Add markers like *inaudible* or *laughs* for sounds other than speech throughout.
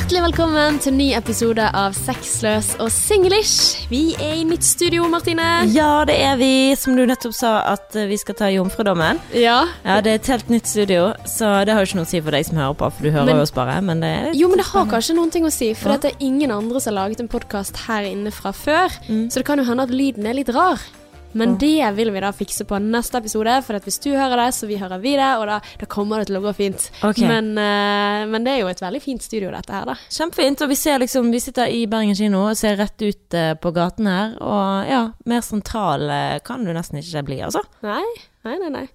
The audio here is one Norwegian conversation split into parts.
Hjertelig velkommen til ny episode av Sexløs og singlish. Vi er i nytt studio, Martine. Ja, det er vi, som du nettopp sa, at eh, vi skal ta jomfrudommen. Ja. Ja, det er et helt nytt studio, så det har jo ikke noe å si for deg som hører på, for du hører Men- jo oss bare. Men det er Jo, men det har kanskje noen ting å si, for Ja. det er ingen andre som har laget en podkast her inne fra før. Mm. Så det kan jo hende at lyden er litt rar. Men det vil vi da fikse på neste episode, for hvis du hører det, så vi hører vi det, og da, da kommer det til å gå fint. Okay. Men, uh, men det er jo et veldig fint studio, dette her, da. Kjempefint, og vi ser liksom Vi sitter i Bergen kino og ser rett ut uh, på gaten her, og ja, mer sentral uh, kan du nesten ikke bli, altså. Nei, nei, nei. nei.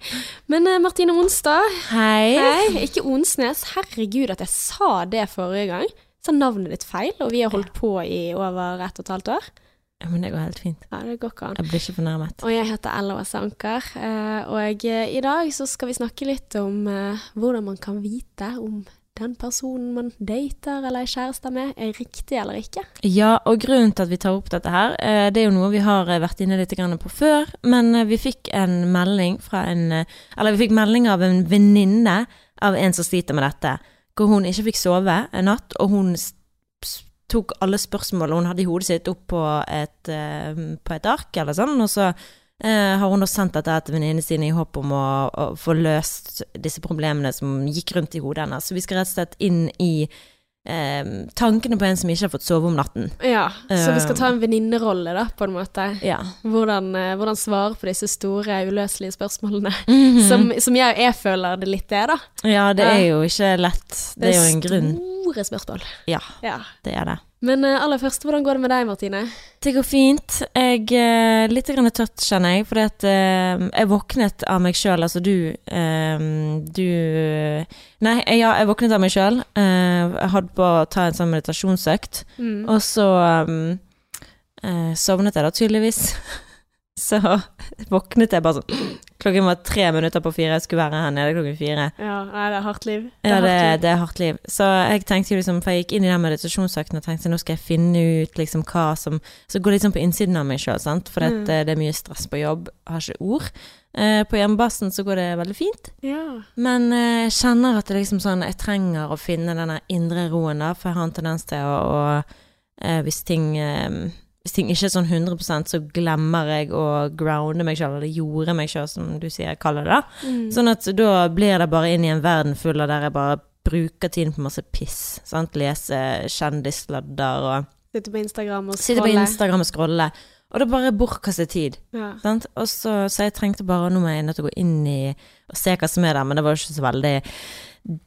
Men Martine Onstad Hei. Hei, ikke Onsnes. Herregud at jeg sa det forrige gang. Sa navnet ditt feil, og vi har holdt på i over ett og et halvt år. Ja, men det går helt fint. Ja, det går ikke an. Jeg blir ikke fornærmet. Og jeg heter Ella Sanker, eh, og eh, i dag så skal vi snakke litt om eh, hvordan man kan vite om den personen man dater eller er kjærester med, er riktig eller ikke. Ja, og grunnen til at vi tar opp dette her, det er jo noe vi har vært inne litt på før, men vi fikk en melding fra en Eller vi fikk melding av en venninne av en som sliter med dette, hvor hun ikke fikk sove en natt, og hun tok alle spørsmålene hun hadde i hodet sitt opp på et, eh, på et ark eller sånn, og så eh, har hun da sendt dette til venninnene sine i håp om å, å få løst disse problemene som gikk rundt i hodet hennes. Så vi skal rett og slett inn i eh, tankene på en som ikke har fått sove om natten. Ja, Så vi skal ta en venninnerolle, da, på en måte. Ja. Hvordan, eh, hvordan svare på disse store, uløselige spørsmålene. Mhm. *laughs* Som, som jeg, jeg føler det litt er, da. ja, det er jo ikke lett. Det er jo en grunn. Store spørsmål. Ja, Ja. det er det. Men eh, aller først, hvordan går det med deg, Martine? Det går fint. Jeg er litt grann tørt, kjenner jeg, fordi at eh, jeg våknet av meg sjøl. Altså du eh, Du Nei, ja, jeg våknet av meg sjøl. jeg hadde på å ta en sånn meditasjonsøkt, Mm. og så eh, sovnet jeg da tydeligvis. *laughs* Så våknet jeg bare sånn Klokken var tre minutter på fire, jeg skulle være her nede klokken fire. Ja, nei, det er hardt liv. Ja, det, hardt liv. det er hardt liv. Så jeg tenkte liksom, for jeg gikk inn i den meditasjonsøkten og tenkte nå skal jeg finne ut liksom hva som Så gå litt sånn på innsiden av meg sjøl, sant. For Mm. at, eh, det er mye stress på jobb, har ikke ord. Eh, på hjemmebasen så går det veldig fint. Ja. Men eh, jeg kjenner at det er liksom sånn Jeg trenger å finne denne indre roen, da, for jeg har en tendens til å, å eh, Hvis ting hvis ting ikke er sånn 100% så glemmer jeg å grounde meg sjøl, eller jorde meg sjøl, som du sier jeg kaller det. Mm. Sånn at da blir det bare inn i en verden full av der jeg bare bruker tiden på masse piss. Sant? Lese kjendissladder og Sitte på Instagram og sitte på. Instagram og scrolle. Og det bare bortkastet tid. Ja. Sant? Og så, så jeg trengte bare Nå må jeg nødt til å gå inn i og se hva som er der, men det var jo ikke så veldig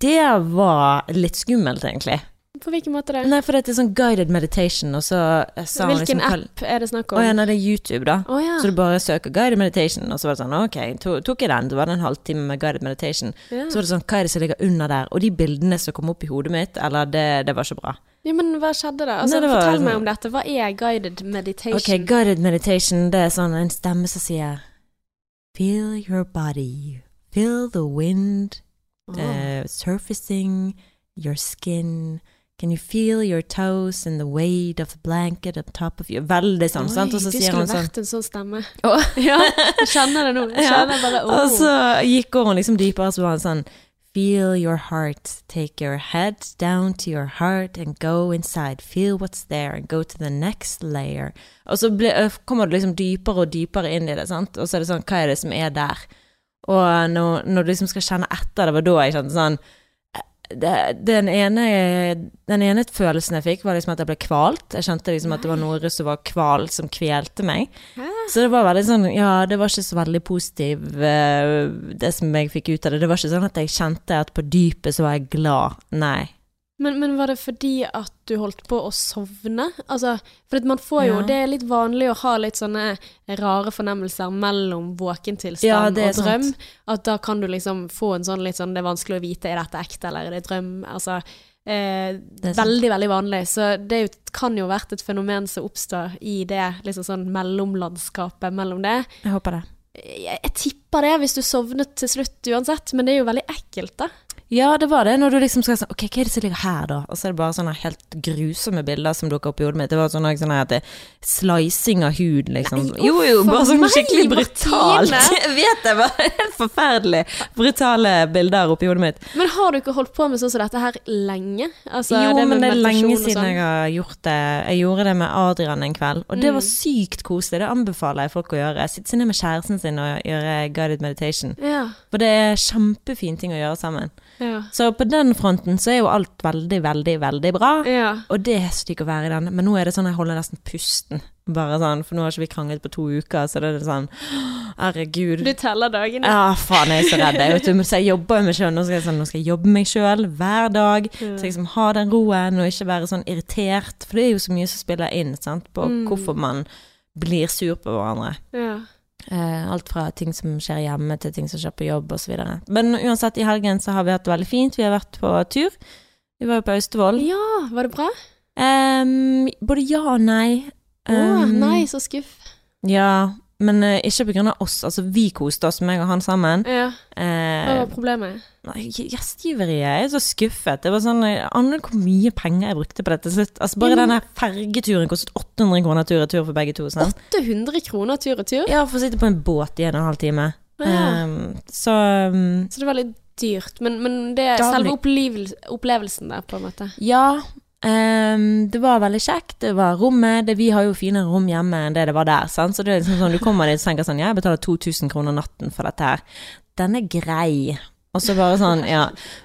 Det var litt skummelt, egentlig. På hvilken måte det? Nei, for det er sånn guided meditation, og så sa Hvilken liksom app er det snakk Å om? ja, nei, det er YouTube, da. Oh, ja. Så du bare søker guided meditation, og så var det sånn Ok, to, tok jeg den, så var det en halvtime med guided meditation. ja. Så var det sånn, hva er det som ligger under der? Og de bildene som kom opp i hodet mitt, eller det, det var ikke bra. ja, men hva skjedde da? Altså, Nei, det var fortell sånn- meg om dette. Hva er guided meditation? Ok, guided meditation, det er sånn en stemme som sier Feel your body, feel the wind uh, surfacing your skin. Can you feel your toes and the weight of the blanket on top of you? Veldig sånn, sant? Og så Oi, du skulle sånn vært en sånn stemme. *laughs* Oh. *laughs* ja, jeg kjenner det nå. Jeg kjenner bare oh. Og så gikk hun liksom dypere, så var han sånn Feel your heart. Take your head down to your heart and go inside. Feel what's there and go to the next layer. Og så ble, øh, kommer du liksom dypere og dypere inn i det, sant. Og så er det sånn, hva er det som er der? Og når, når du liksom skal kjenne etter, det var da jeg kjente sånn eh, det, den, ene, den ene følelsen jeg fikk, var liksom at jeg ble kvalt. Jeg kjente liksom at det var noe som var kval som kvelte meg. Så det var veldig sånn Ja, det var ikke så veldig positiv, eh, det som jeg fikk ut av det. Det var ikke sånn at jeg kjente at på dypet så var jeg glad. Nei. Men, men var det fordi at du holdt på å sovne? Altså, for man får jo Ja. Det er litt vanlig å ha litt sånne rare fornemmelser mellom våkentilstand Ja, og drøm. sant. At da kan du liksom få en sånn litt sånn Det er vanskelig å vite er dette ekte eller er det drøm. Altså eh, Det er sant. Veldig, veldig vanlig. Så det jo, kan jo vært et fenomen som oppstår i det liksom sånn mellomlandskapet mellom det. Jeg håper det. Jeg, jeg tipper det, hvis du sovnet til slutt uansett, men det er jo veldig ekkelt, da. Ja, det var det. Når du liksom skal sånn Ok, hva er det som ligger her, da? Og så er det bare sånne helt grusomme bilder som dukker opp i hodet mitt. Det var sånn, sånn at det Slicing av hud, liksom. Nei, jo, jo, bare sånn skikkelig brutalt. *laughs* Jeg vet det, var helt forferdelig. Brutale bilder oppi hodet mitt. Men har du ikke holdt på med sånn som dette her lenge? Altså, jo, det men det er lenge siden sånn? jeg har gjort det. Jeg gjorde det med Adrian en kveld, og det Mm. var sykt koselig. Det anbefaler jeg folk å gjøre. Sitte ned med kjæresten sin og gjøre guided meditation. Ja, For det er kjempefin ting å gjøre sammen. Ja. Så på den fronten så er jo alt veldig, veldig, veldig bra. ja. Og det er så digg å være i den. Men nå er det sånn jeg holder nesten pusten. Bare sånn, For nå har ikke vi kranglet på to uker, så det er sånn Herregud. Du teller dagene? Ja, faen, jeg er så redd. Jeg, vet du, så jeg jobber jo med sjøl. Nå, sånn, nå skal jeg jobbe meg sjøl hver dag. Så jeg liksom ha den roen, og ikke være sånn irritert. For det er jo så mye som spiller inn sant, på Mm. hvorfor man blir sur på hverandre. Ja. Eh, alt fra ting som skjer hjemme, til ting som skjer på jobb, osv. Men uansett, i helgen så har vi hatt det veldig fint. Vi har vært på tur. Vi var jo på Austevoll. ja, var det bra? Um, både ja og nei. Å, Em, nei, så skuff. Ja, men uh, ikke av oss. Altså, vi koste oss, meg og han sammen. Ja, hva Eh, var problemet? Gjestgiveriet jeg er så skuffet. Det var sånn Jeg aner hvor mye penger jeg brukte på dette. Altså, bare mm. denne fergeturen kostet 800 kroner tur-retur for begge to. Sånn. 800 kroner tur-retur? Ja, for å sitte på en båt i en og en halv time. Ja. Em, så um, Så det var litt dyrt. Men, men det er selve opplevelsen der, på en måte. Ja, ehm, det var veldig kjekt. Det var rommet. Det, vi har jo finere rom hjemme enn det det var der. Sant? Så det er liksom sånn, du kommer dit og tenker sånn Ja, jeg betaler 2000 kroner natten for dette her. Den er grei. Og så bare sånn, ja.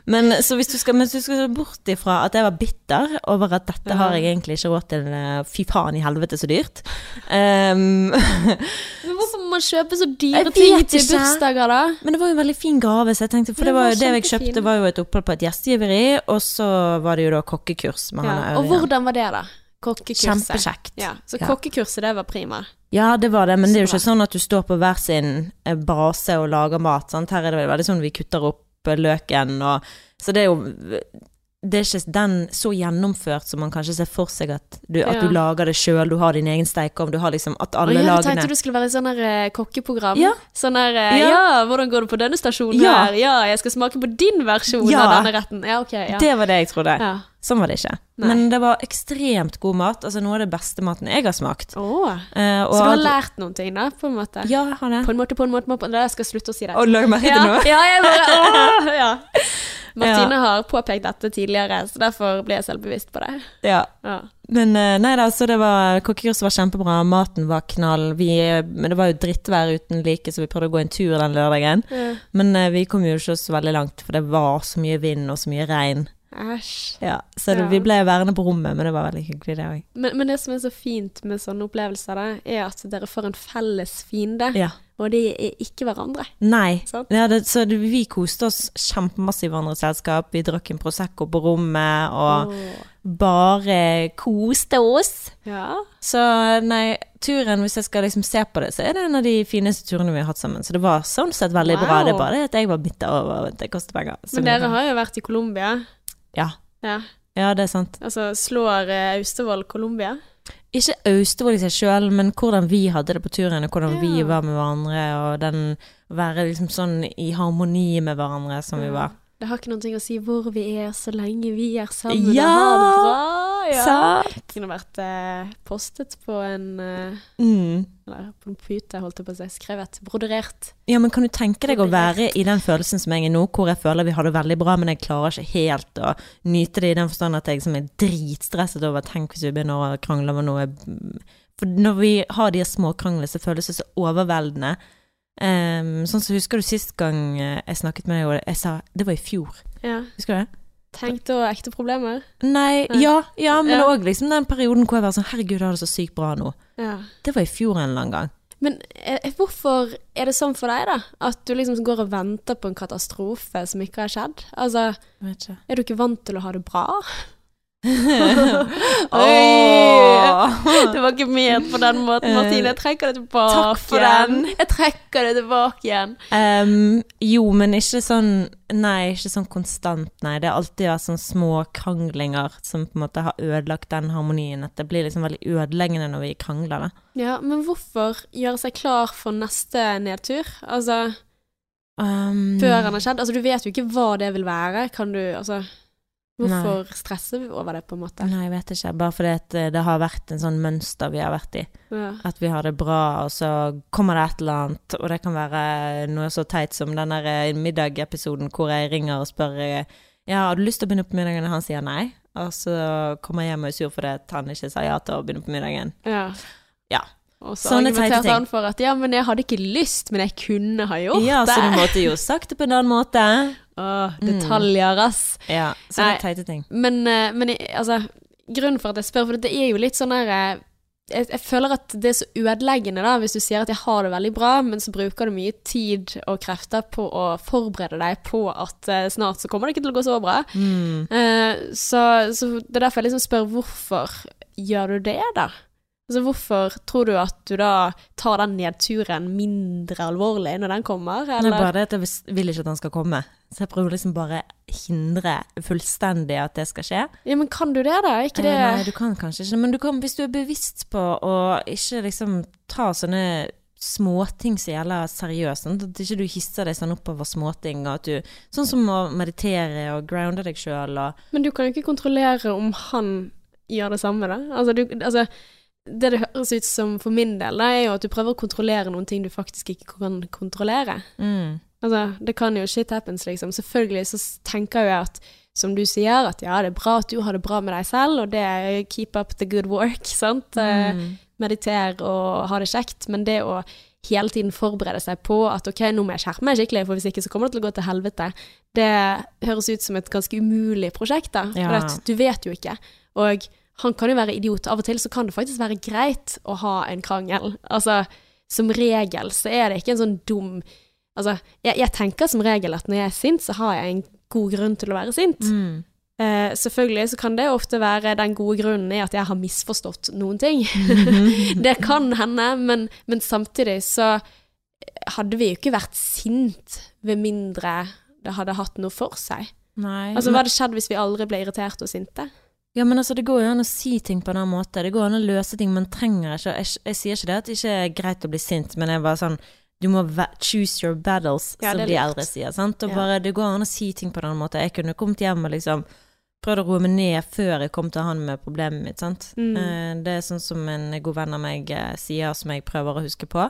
Men så hvis du skal, hvis du skal se bort ifra at jeg var bitter over at dette har jeg egentlig ikke råd til, eh, fy faen i helvete så dyrt. um, *laughs* Men hvorfor må man kjøpe så dyre ting til bursdager, da? men det var jo en veldig fin gave, så jeg tenkte For Det var, jo- det jeg kjøpte, var jo et opphold på et gjestgiveri, og så var det jo da kokkekurs med Ja. han Og Ørjan. hvordan var det, da? Kokkekurset. Kjempekjekt. Ja, så kokkekurset, det var prima. Ja, det var det, men det er jo ikke sånn at du står på hver sin eh, base og lager mat. Sant? Her er det veldig sånn vi kutter opp eh, løken og Så det er jo Det er ikke den så gjennomført som man kanskje ser for seg at du, at Ja. du lager det sjøl, du har din egen stekeovn, du har liksom At alle lagene jeg tenkte du skulle være i sånn der eh, kokkeprogram. Ja. Sånn der eh, Ja. ja. hvordan går det på denne stasjonen Ja. her? Ja, jeg skal smake på din versjon av denne retten. Ja, ok. Ja. Det var det jeg trodde. ja. Sånn var det ikke. Nei. Men det var ekstremt god mat. Altså noe av det beste maten jeg har smakt. Oh. Eh, og så du har lært noen ting, da, på en måte? Ja, jeg har det. På en måte, på en måte, på en måte. Jeg skal slutte å si det. Og la merke til ja, nå? ja, jeg bare *laughs* åh, ja. Martine har påpekt dette tidligere, så derfor ble jeg selvbevisst på det. Ja. Ja. Men eh, nei da, så det var Kokkekurset var kjempebra, maten var knall. Vi, eh, men det var jo drittvær uten like, så vi prøvde å gå en tur den lørdagen. Ja. Men eh, vi kom jo ikke så veldig langt, for det var så mye vind og så mye regn. Æsj. Ja, så det, Ja. vi ble værende på rommet, men det var veldig hyggelig, det òg. Men, men det som er så fint med sånne opplevelser, da, er at dere får en felles fiende, Ja. Og de er ikke hverandre. Nei. Ja, det, så det, vi koste oss kjempemasse i hverandres selskap. Vi drakk en Prosecco på rommet, og oh. bare koste oss. Ja. Så nei, turen, hvis jeg skal liksom se på det, så er det en av de fineste turene vi har hatt sammen. Så det var sånn sett veldig bra. Det er bare det at jeg var bitter over at det koster penger. Men dere har jo vært i Colombia. Ja. Ja. ja, det er sant. Altså, slår eh, Austevoll Colombia? Ikke Austevoll i seg sjøl, men hvordan vi hadde det på turen, og hvordan vi var med hverandre, og den være liksom sånn i harmoni med hverandre som vi var. Det har ikke noe å si hvor vi er, så lenge vi er sammen Ja! og har det bra. Ja. Sant? Det kunne vært eh, postet på en eh, Mm. Eller på en pute, holdt jeg på å si. Skrevet. Broderert. Ja, men kan du tenke deg å være i den følelsen som jeg er nå, hvor jeg føler vi har det veldig bra, men jeg klarer ikke helt å nyte det i den forstand at jeg som er dritstresset over Tenk hvis vi begynner å krangle med noe For når vi har de små kranglene, så føles det så overveldende. Um, sånn så Husker du sist gang eh, jeg snakket med deg, og jeg sa Det var i fjor. Ja. Husker du det? Tenkte og ekte problemer. Nei, Nei. ja, ja men Ja. liksom den perioden hvor jeg var sånn Herregud, jeg har det så sykt bra nå. Ja. Det var i fjor en eller annen gang. Men eh, hvorfor er det sånn for deg, da? At du liksom går og venter på en katastrofe som ikke har skjedd? Altså, er du ikke vant til å ha det bra? Åh. Det var ikke ment på den måten, Martine. Jeg trekker det tilbake Takk for den. Jeg trekker det tilbake igjen. Um, jo, men ikke sånn Nei, ikke sånn konstant, nei. Det har alltid vært sånne små kranglinger som på en måte har ødelagt den harmonien. At det blir liksom veldig ødeleggende når vi krangler, da. Ja, men hvorfor gjøre seg klar for neste nedtur? Altså, Um, før den har skjedd? Altså, du vet jo ikke hva det vil være. Kan du Altså, hvorfor stresser vi over det, på en måte? Nei, jeg vet ikke. Bare fordi at eh, det har vært en sånn mønster vi har vært i. Ja. At vi har det bra, og så kommer det et eller annet, og det kan være noe så teit som den der middagepisoden middag-episoden hvor jeg ringer og spør eh, Ja, har du lyst til å begynne på middagen? Og han sier nei. Og så kommer jeg hjem og er sur fordi han ikke sa ja til å begynne på middagen. ja. Ja. Og så Sånne argumenterte han for at ja, men jeg hadde ikke lyst, men jeg kunne ha gjort Ja, så du måtte jo sagt det på en annen måte. Åh, detaljer, ass. Ja, sånne Nei. teite ting. Men, eh, men altså, grunnen for at jeg spør, for det er jo litt sånn der eh, jeg, jeg føler at det er så ødeleggende da, hvis du sier at jeg har det veldig bra, men så bruker du mye tid og krefter på å forberede deg på at uh, snart så kommer det ikke til å gå så bra. Mm. Uh, så, så det er derfor jeg liksom spør hvorfor gjør du det, da? Altså Hvorfor tror du at du da tar den nedturen mindre alvorlig når den kommer? Det er bare det at jeg vil ikke at den skal komme. Så jeg prøver liksom bare hindre fullstendig at det skal skje. Ja, men kan du det, da? Ikke det Eh, Nei, du kan kanskje ikke, men du kan, hvis du er bevisst på å ikke liksom ta sånne småting som gjelder seriøst, sånn at ikke du hisser deg sånn oppover småting, og at du Sånn som å meditere og grounde deg sjøl og Men du kan jo ikke kontrollere om han gjør det samme, da. Altså, du, altså det det høres ut som for min del, da, er jo at du prøver å kontrollere noen ting du faktisk ikke kan kontrollere. mm. Altså, det kan jo shit happens, liksom. Selvfølgelig så tenker jo jeg at, som du sier, at ja, det er bra at du har det bra med deg selv, og det er keep up the good work, *laughs* sant. Eh, Mm. Meditere og ha det kjekt, men det å hele tiden forberede seg på at ok, nå må jeg skjerpe meg skikkelig, for hvis ikke så kommer det til å gå til helvete, det høres ut som et ganske umulig prosjekt, da. For Ja. du vet jo ikke. Og han kan jo være idiot. Av og til så kan det faktisk være greit å ha en krangel. Altså, som regel så er det ikke en sånn dum Altså, jeg, jeg tenker som regel at når jeg er sint, så har jeg en god grunn til å være sint. Mm. Uh, selvfølgelig så kan det ofte være den gode grunnen i at jeg har misforstått noen ting. *laughs* det kan hende, men, men samtidig så hadde vi jo ikke vært sint ved mindre det hadde hatt noe for seg. Nei. Altså, Hva hadde skjedd hvis vi aldri ble irritert og sinte? Ja, men altså, det går jo an å si ting på en annen måte. Det går an å løse ting. Man trenger ikke Jeg, jeg sier ikke det at det ikke er greit å bli sint, men jeg bare sånn Du må choose your battles, Ja, som de eldre sier. sant? Og Ja. bare, Det går an å si ting på en annen måte. Jeg kunne kommet hjem og liksom prøvd å roe meg ned før jeg kom til han med problemet mitt. sant? Mm. Eh, det er sånn som en god venn av meg eh, sier, som jeg prøver å huske på.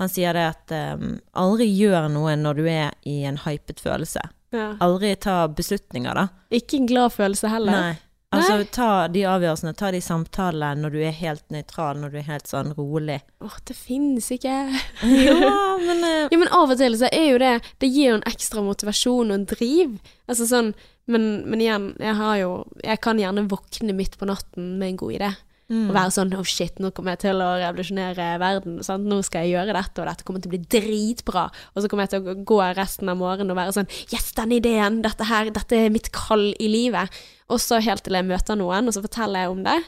Han sier det at um, aldri gjør noe når du er i en hypet følelse. Ja. Aldri ta beslutninger, da. Ikke en glad følelse heller. Nei. Altså, ta de avgjørelsene, ta de samtalene når du er helt nøytral, når du er helt sånn rolig. Åh, det finnes ikke. *laughs* Ja, men uh... *laughs* Ja, men av og til så er jo det Det gir jo en ekstra motivasjon og en driv. Altså sånn Men, men igjen, jeg har jo Jeg kan gjerne våkne midt på natten med en god idé. mm. Og være sånn Oh shit, nå kommer jeg til å revolusjonere verden. Sant? Nå skal jeg gjøre dette, og dette kommer til å bli dritbra. Og så kommer jeg til å gå resten av morgenen og være sånn Yes, den ideen! Dette her, dette er mitt kall i livet. Og så helt til jeg møter noen, og så forteller jeg om det.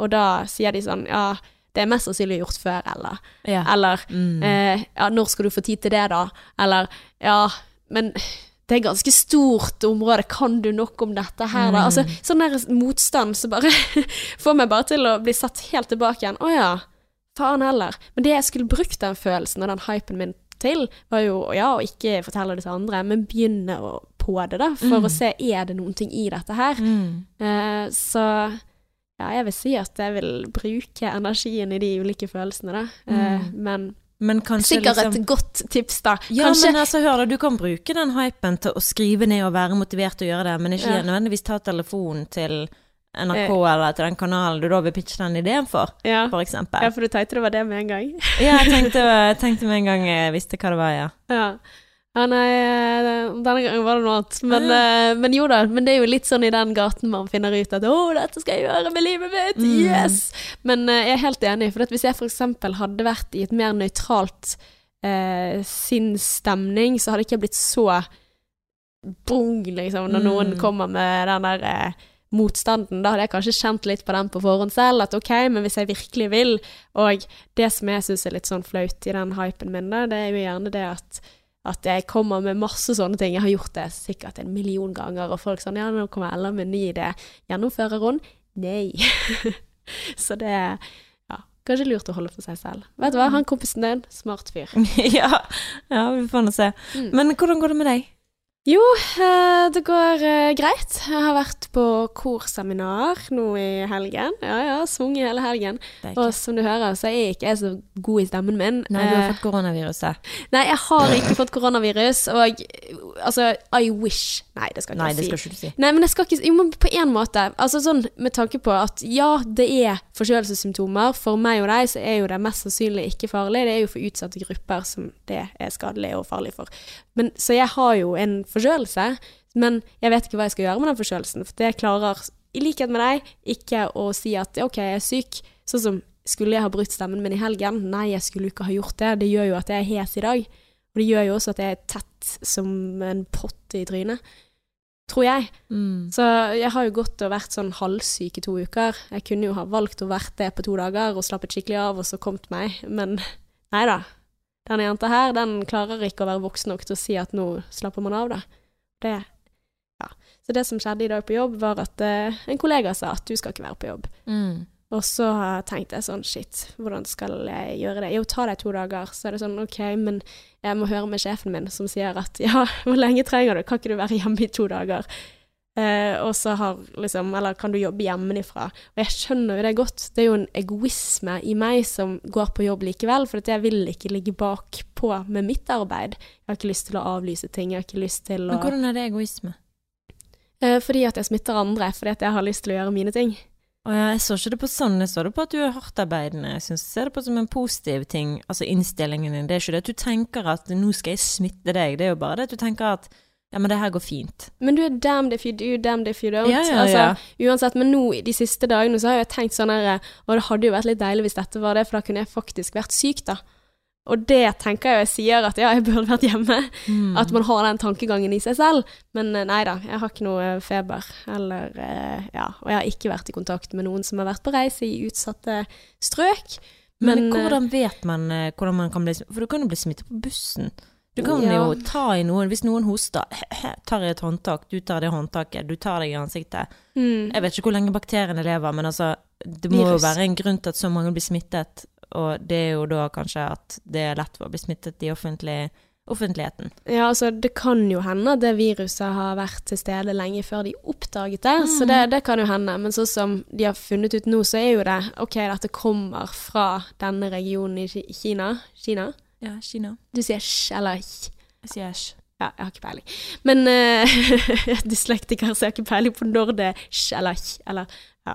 Og da sier de sånn Ja, det er mest sannsynlig gjort før, eller ja. Eller Mm. eh, Ja, når skal du få tid til det, da? Eller Ja, men det er ganske stort område, kan du nok om dette her, da? Altså, sånn der motstand som bare *laughs* får meg bare til å bli satt helt tilbake igjen. Å ja, faen heller. Men det jeg skulle brukt den følelsen og den hypen min til, var jo ja, å ikke fortelle det til andre, men begynne å, på det, da, for å se er det noen ting i dette her. Mm. Uh, så ja, jeg vil si at jeg vil bruke energien i de ulike følelsene, da. Uh, Mm. Men Men sikkert liksom et godt tips, da. Ja, Kanskje men altså, hør da, du kan bruke den hypen til å skrive ned og være motivert til å gjøre det, men ikke Ja. nødvendigvis ta telefonen til NRK Eh. eller til den kanalen du da vil pitche den ideen for, ja. for eksempel. ja, for du tenkte det var det med en gang. Ja, jeg tenkte, *laughs* tenkte med en gang jeg visste hva det var, ja. Ja. Ja, nei, eh, denne gangen var det noe annet. Men, eh, men jo da, men det er jo litt sånn i den gaten man finner ut at 'Å, dette skal jeg gjøre med livet mitt', Mm. yes! Men eh, jeg er helt enig, for hvis jeg eksempel hadde vært i et mer nøytralt eh, sinnsstemning, så hadde ikke blitt så bong, liksom, når noen Mm. kommer med den der motstanden. Da hadde jeg kanskje kjent litt på den på forhånd selv, at ok, men hvis jeg virkelig vil Og det som jeg syns er litt sånn flaut i den hypen min, da, det er jo gjerne det at at jeg kommer med masse sånne ting. Jeg har gjort det sikkert en million ganger, og folk sånn Ja, nå kommer Ella med en ny idé. Gjennomfører hun? Nei. *laughs* Så det Ja. Kanskje lurt å holde for seg selv. Vet du hva, han kompisen din, smart fyr. *laughs* ja, ja, vi får nå se. Mm. Men hvordan går det med deg? Jo, eh, det går eh, greit. Jeg har vært på korseminar nå i helgen. Ja ja, sunget hele helgen. Og som du hører, så er jeg ikke så god i stemmen min. Nei, du har Eh, fått koronaviruset. nei, jeg har ikke fått koronavirus, og altså, I wish Nei, det skal ikke Nei, jeg det skal ikke du si. Nei, men jeg skal ikke Jo, men på en måte. Altså sånn med tanke på at ja, det er forkjølelsessymptomer. For meg og deg så er jo det mest sannsynlig ikke farlig. Det er jo for utsatte grupper som det er skadelig og farlig for. Men, så jeg har jo en forkjølelse, men jeg vet ikke hva jeg skal gjøre med den forkjølelsen. For jeg klarer, i likhet med deg, ikke å si at OK, jeg er syk. Sånn som skulle jeg ha brutt stemmen min i helgen? Nei, jeg skulle ikke ha gjort det. Det gjør jo at jeg er hes i dag. Og det gjør jo også at jeg er tett som en pott i trynet. Tror jeg. Mm. Så jeg har jo gått og vært sånn halvsyk i to uker. Jeg kunne jo ha valgt å vært det på to dager og slappet skikkelig av og så kommet meg, men nei da. Denne jenta her, den klarer ikke å være voksen nok til å si at nå slapper man av, da. Det Ja. Så det som skjedde i dag på jobb, var at uh, en kollega sa at du skal ikke være på jobb. Mm. Og så tenkte jeg sånn, shit, hvordan skal jeg gjøre det? Jo, ta deg to dager. Så er det sånn, ok, men jeg må høre med sjefen min som sier at ja, *laughs* hvor lenge trenger du? Kan ikke du være hjemme i to dager? Eh, og så har liksom, eller kan du jobbe hjemmefra? Og jeg skjønner jo det godt. Det er jo en egoisme i meg som går på jobb likevel, for jeg vil ikke ligge bakpå med mitt arbeid. Jeg har ikke lyst til å avlyse ting, jeg har ikke lyst til å Men hvordan er det egoisme? eh, Fordi at jeg smitter andre, fordi at jeg har lyst til å gjøre mine ting. Å ja, jeg så ikke det på sånn, jeg så det på at du er hardtarbeidende. Jeg synes jeg ser det på som en positiv ting, altså innstillingen din. Det er ikke det at du tenker at nå skal jeg smitte deg, det er jo bare det at du tenker at ja, men det her går fint. Men du er damn if you do, damn if you don't. Ja, ja, altså, ja. Uansett, men nå de siste dagene så har jeg tenkt sånn her Og det hadde jo vært litt deilig hvis dette var det, for da kunne jeg faktisk vært syk, da. Og det tenker jeg jo jeg sier at ja, jeg burde vært hjemme. Mm. At man har den tankegangen i seg selv. Men eh, nei da, jeg har ikke noe feber. Eller eh, ja. Og jeg har ikke vært i kontakt med noen som har vært på reise i utsatte strøk. Men, Men, eh, hvordan vet man eh, hvordan man kan bli smittet? For du kan jo bli smittet på bussen. Du kan Ja. jo ta i noen, hvis noen hoster, tar i et håndtak, du tar det håndtaket, du tar deg i ansiktet. Mm. Jeg vet ikke hvor lenge bakteriene lever, men altså, det må jo være en grunn til at så mange blir smittet, og det er jo da kanskje at det er lett for å bli smittet i offentlig, offentligheten. Ja, altså det kan jo hende at det viruset har vært til stede lenge før de oppdaget det, så Mm. det, det kan jo hende. Men sånn som de har funnet ut nå, så er jo det OK, dette kommer fra denne regionen i Kina. Kina? Ja, Kina. Du sier sj eller j. Jeg sier sj. Ja, jeg har ikke peiling. Men *laughs* uh, jeg er dyslektiker, så jeg har ikke peiling på når det er sj eller j, eller ja,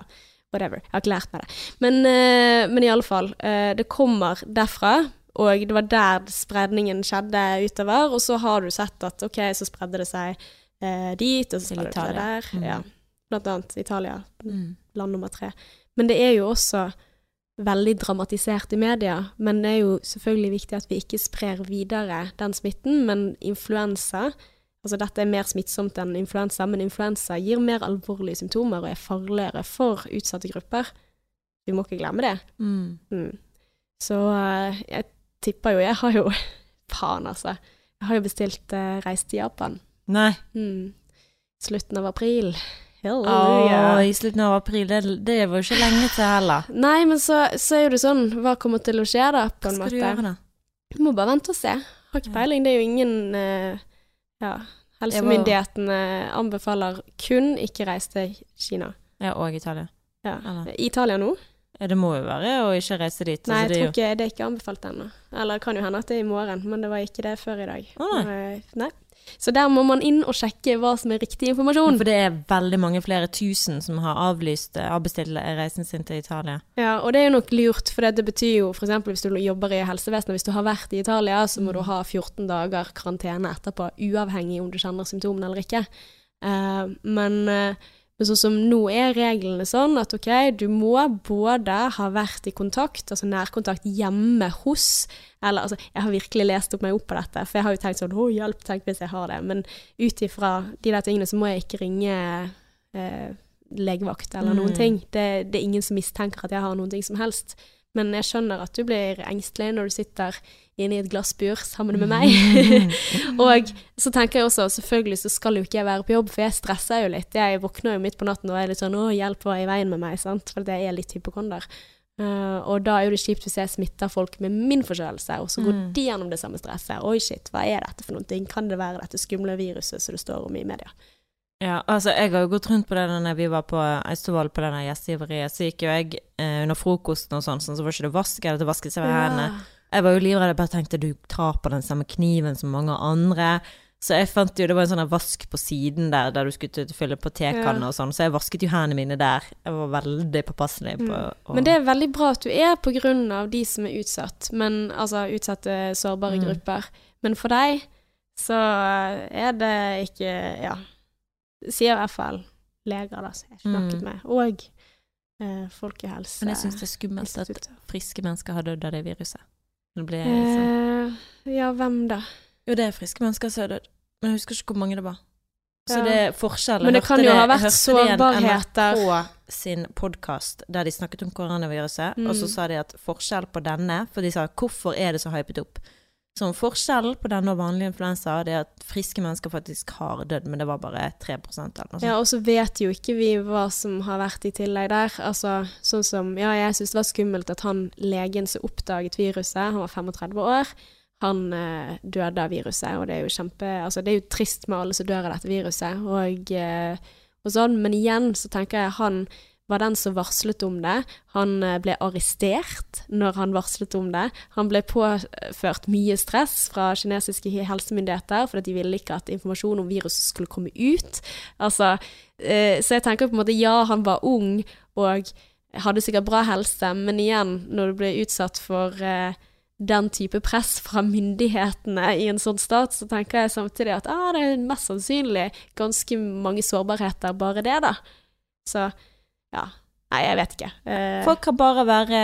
whatever. Jeg har ikke lært meg det. Men, uh, men i alle fall, uh, det kommer derfra. Og det var der spredningen skjedde utover, og så har du sett at ok, så spredde det seg eh, dit, og så spredde det seg der. Mm. Ja. Blant annet Italia, Mm. land nummer tre. Men det er jo også veldig dramatisert i media. Men det er jo selvfølgelig viktig at vi ikke sprer videre den smitten. Men influensa Altså dette er mer smittsomt enn influensa, men influensa gir mer alvorlige symptomer og er farligere for utsatte grupper. Vi må ikke glemme det. Mm. Mm. Så eh, jeg tipper jo Jeg har jo *laughs* Faen, altså. Jeg har jo bestilt uh, reise til Japan. Nei. Mm. Slutten av april. Åh, I slutten av april, det, det var jo ikke lenge til heller. Nei, men så, så er jo det sånn Hva kommer til å skje, da? På Hva en skal du gjøre da? Må bare vente og se. Har ikke peiling. Det er jo ingen eh, Ja. Helsemyndighetene anbefaler kun ikke reise til Kina. Ja, og Italia. Ja. Eller? Italia nå? Ja, det må jo være å ikke reise dit. Nei, altså, jeg tror ikke det er ikke anbefalt ennå. Eller kan jo hende at det er i morgen, men det var ikke det før i dag. Å, nei. Eh, nei. Så der må man inn og sjekke hva som er riktig informasjon. For det er veldig mange flere tusen som har avlyst eh, avbestilt reisen sin til Italia. Ja, og det er jo nok lurt, for det betyr jo f.eks. hvis du jobber i helsevesenet, hvis du har vært i Italia, så må du ha 14 dager karantene etterpå, uavhengig om du kjenner symptomene eller ikke. Uh, men, eh, men sånn som nå er reglene sånn at ok, du må både ha vært i kontakt, altså nærkontakt hjemme hos, eller altså, jeg har virkelig lest opp meg opp på dette, for jeg har jo tenkt sånn, å hjelp, tenk hvis jeg har det, men ut ifra de der tingene så må jeg ikke ringe eh, legevakt eller noen Mm. ting. Det, det er ingen som mistenker at jeg har noen ting som helst. Men jeg skjønner at du blir engstelig når du sitter inne i et glassbur sammen med meg. *laughs* og så tenker jeg også, selvfølgelig så skal jo ikke jeg være på jobb, for jeg stresser jo litt. Jeg våkner jo midt på natten og er litt sånn 'Å, hjelp, hva er i veien med meg?' sant? For jeg er litt hypokonder. Uh, og da er jo det kjipt hvis jeg smitter folk med min forkjølelse, og så går Mm. de gjennom det samme stresset. Oi, shit, hva er dette for noe? Kan det være dette skumle viruset som det står om i media? Ja, altså jeg har jo gått rundt på det når vi var på Austevoll på denne gjestgiveriet, så gikk jo jeg eh, under frokosten og sånn, sånn, så var ikke det vask eller det vasket seg ved hendene. Jeg var jo livredd, jeg bare tenkte du tar på den samme kniven som mange andre. Så jeg fant jo, det var en sånn vask på siden der, der du skulle fylle på tekanne Ja. og sånn, så jeg vasket jo hendene mine der. Jeg var veldig påpasselig på Mm. Men det er veldig bra at du er på grunn av de som er utsatt, men, altså utsatte sårbare Mm. grupper. Men for deg så er det ikke Ja. Sier i hvert fall leger, da, som jeg har snakket Mm. med, og eh, Folkehelse. Men jeg syns det er skummelt at friske mennesker har dødd av det viruset. Det ble, liksom. Eh, ja, hvem da? Jo, det er friske mennesker som har dødd, men jeg husker ikke hvor mange det var. Så det er forskjell. Men det kan jo ha vært sårbarheter. NRK sin podkast der de snakket om koronaviruset, og så Mm. sa de at forskjell på denne For de sa 'hvorfor er det så hypet opp'? Så forskjellen på denne og vanlig influensa er at friske mennesker faktisk har dødd, men det var bare 3% eller noe sånt. Ja, og så vet jo ikke vi hva som har vært i tillegg der. Altså, sånn som Ja, jeg syns det var skummelt at han legen som oppdaget viruset, han var 35 år, han eh, døde av viruset, og det er jo kjempe Altså, det er jo trist med alle som dør av dette viruset, og, eh, og sånn, men igjen så tenker jeg han var den som varslet om det. Han eh, ble arrestert når han varslet om det. Han ble påført mye stress fra kinesiske helsemyndigheter fordi de ville ikke at informasjon om viruset skulle komme ut. Altså, eh, så jeg tenker på en måte ja, han var ung og hadde sikkert bra helse, men igjen, når du blir utsatt for eh, den type press fra myndighetene i en sånn stat, så tenker jeg samtidig at ah, det er mest sannsynlig ganske mange sårbarheter, bare det, da. Så ja. Nei, jeg vet ikke. Uh, Folk kan bare være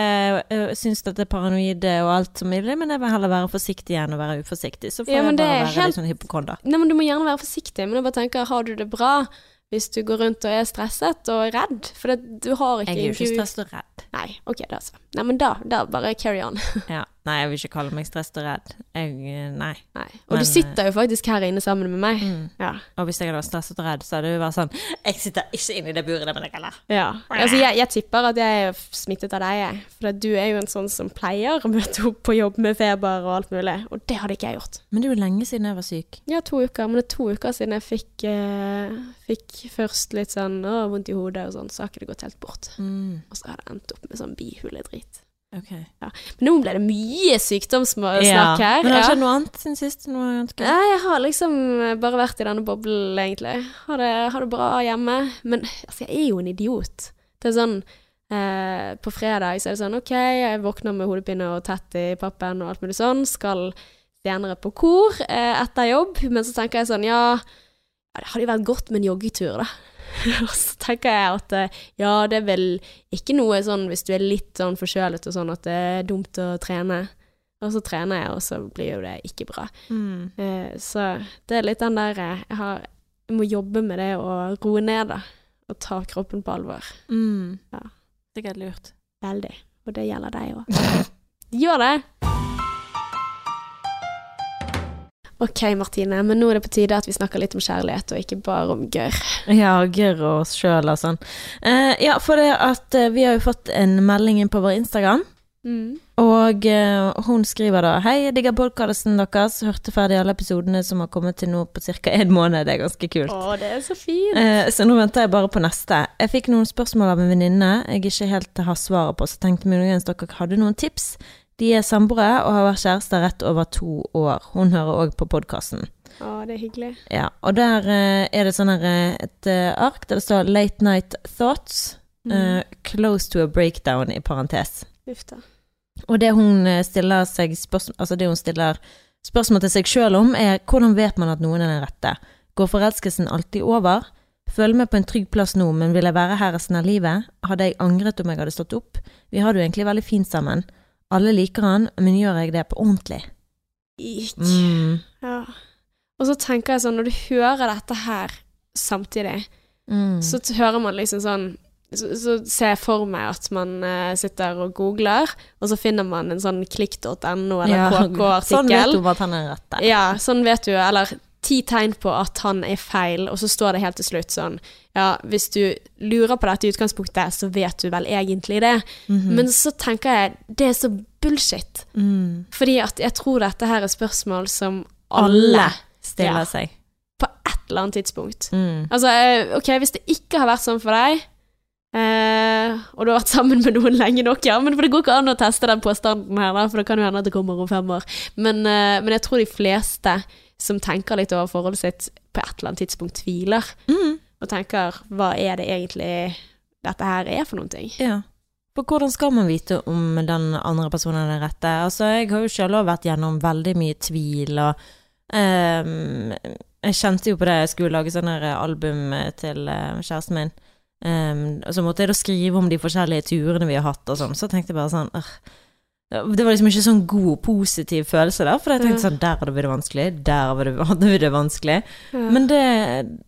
uh, Syns at det er paranoide og alt som mulig, men jeg vil heller være forsiktig enn å være uforsiktig. Så får Ja, jeg bare være helt- litt sånn hypokonder. Nei, men du må gjerne være forsiktig, men jeg bare tenker, har du det bra hvis du går rundt og er stresset og redd? For det, du har ikke Jeg er jo ikke stresset og redd. Nei, ok, da så. Nei, men da, da bare carry on. *laughs* Ja. Nei, jeg vil ikke kalle meg stresset og redd. Jeg, øh, nei. Nei. Og Men, du sitter jo faktisk her inne sammen med meg. Mm. Ja. Og hvis jeg hadde vært stresset og redd, så hadde du vært sånn Jeg sitter ikke inne i det buret der med deg heller. ja. Altså, jeg, jeg tipper at jeg er smittet av deg, jeg. For du er jo en sånn som pleier å møte opp på jobb med feber og alt mulig. Og det hadde ikke jeg gjort. Men det er jo lenge siden jeg var syk. Ja, to uker. Men det er to uker siden jeg fikk, eh, fikk først litt sånn å, vondt i hodet og sånn, så har ikke det gått helt bort. Mm. Og så har det endt opp med sånn bihuledrit. Ok. Men nå ble det mye sykdomssnakk her. Men har det ja. skjedd noe annet siden sist? Nei, jeg har liksom bare vært i denne boblen, egentlig. Har det, har det bra hjemme. Men altså, jeg er jo en idiot. Det er sånn eh, På fredag så er det sånn OK, jeg våkner med hodepine og tett i pappen og alt mulig sånn. Skal senere på kor eh, etter jobb. Men så tenker jeg sånn, ja ja, Det hadde jo vært godt med en joggetur, da. *laughs* og så tenker jeg at eh, ja, det er vel ikke noe sånn hvis du er litt sånn forkjølet og sånn at det er dumt å trene. Og så trener jeg, og så blir jo det ikke bra. Mm. Eh, så det er litt den der eh, jeg, har, jeg må jobbe med det å roe ned, da. Og ta kroppen på alvor. Mm. Ja. Sikkert lurt. Veldig. Og det gjelder deg òg. *laughs* Gjør det! OK, Martine, men nå er det på tide at vi snakker litt om kjærlighet, og ikke bare om gørr. Ja, gørr oss sjøl og sånn. Eh, ja, for det at eh, vi har jo fått en melding inn på vår Instagram. Mm. Og eh, hun skriver da Hei, jeg digger podkasten deres. Hørte ferdig alle episodene som har kommet til nå på ca. en måned. Det er ganske kult. Å, det er så fint! Eh, så nå venter jeg bare på neste. Jeg fikk noen spørsmål av en venninne jeg ikke helt har svaret på, så tenkte muligens dere hadde noen tips. De er samboere og har vært kjærester rett over to år. Hun hører òg på podkasten. Å, det er hyggelig. Ja, og der eh, er det sånn her eh, et eh, ark der det står 'Late Night Thoughts'. eh, 'Close to a breakdown', i parentes. Uff da. Og det hun eh, stiller spørsmål, altså det hun stiller spørsmål til seg sjøl om, er hvordan vet man at noen er den rette? Går forelskelsen alltid over? Føler meg på en trygg plass nå, men vil jeg være her resten av livet? Hadde jeg angret om jeg hadde stått opp? Vi har det jo egentlig veldig fint sammen. Alle liker han, men gjør jeg det på ordentlig? Ikk. Mm. Ja. Og så tenker jeg sånn, når du hører dette her samtidig, Mm. så hører man liksom sånn så, så ser jeg for meg at man uh, sitter og googler, og så finner man en sånn klikk.no eller Ja, KK-artikkel. *laughs* Sånn vet du at han er rett der. Ja, sånn vet du, eller ti tegn på at han er feil, og så står det helt til slutt sånn Ja, hvis du lurer på dette i utgangspunktet, så vet du vel egentlig det. Men så tenker jeg det er så bullshit. Mm. Fordi at jeg tror dette her er spørsmål som alle, Alle stiller Ja. seg. på et eller annet tidspunkt Mm. Altså, eh, ok, hvis det ikke har vært sånn for deg, eh, og du har vært sammen med noen lenge nok, ja, men for det går ikke an å teste den påstanden her, da, for det kan jo hende at det kommer om fem år. Men, eh, men jeg tror de fleste som tenker litt over forholdet sitt, på et eller annet tidspunkt tviler, Mm. og tenker, hva er det egentlig dette her er for noen ting? Ja. For hvordan skal man vite om den andre personen er den rette? Altså, jeg har jo selv vært gjennom veldig mye tvil, og um, jeg kjente jo på det jeg skulle lage sånn album til eh, kjæresten min. Ehm, og så måtte jeg da skrive om de forskjellige turene vi har hatt og sånn, så tenkte jeg bare sånn «Åh, Det var liksom ikke sånn god, positiv følelse der, for jeg tenkte Ja. sånn Der hadde vi det vanskelig, der hadde vi det vanskelig. Men det,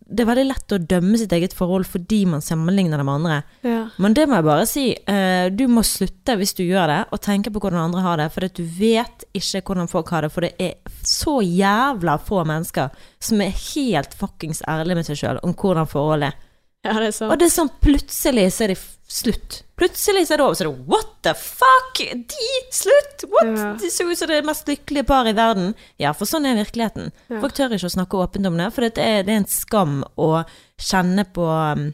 det er veldig lett å dømme sitt eget forhold fordi man sammenligner det med andre. ja. Men det må jeg bare si. uh, du må slutte hvis du gjør det, og tenke på hvordan andre har det. For at du vet ikke hvordan folk har det, for det er så jævla få mennesker som er helt fuckings ærlige med seg sjøl om hvordan forholdet er. Ja, det er sant. Og det er sånn plutselig så er det slutt. Plutselig så er det over, så er det what the fuck? De? Slutt? What? Ja. De så ut som det mest lykkelige par i verden. Ja, for sånn er virkeligheten. Ja. Folk tør ikke å snakke åpent om det, for det er, det er en skam å kjenne på um,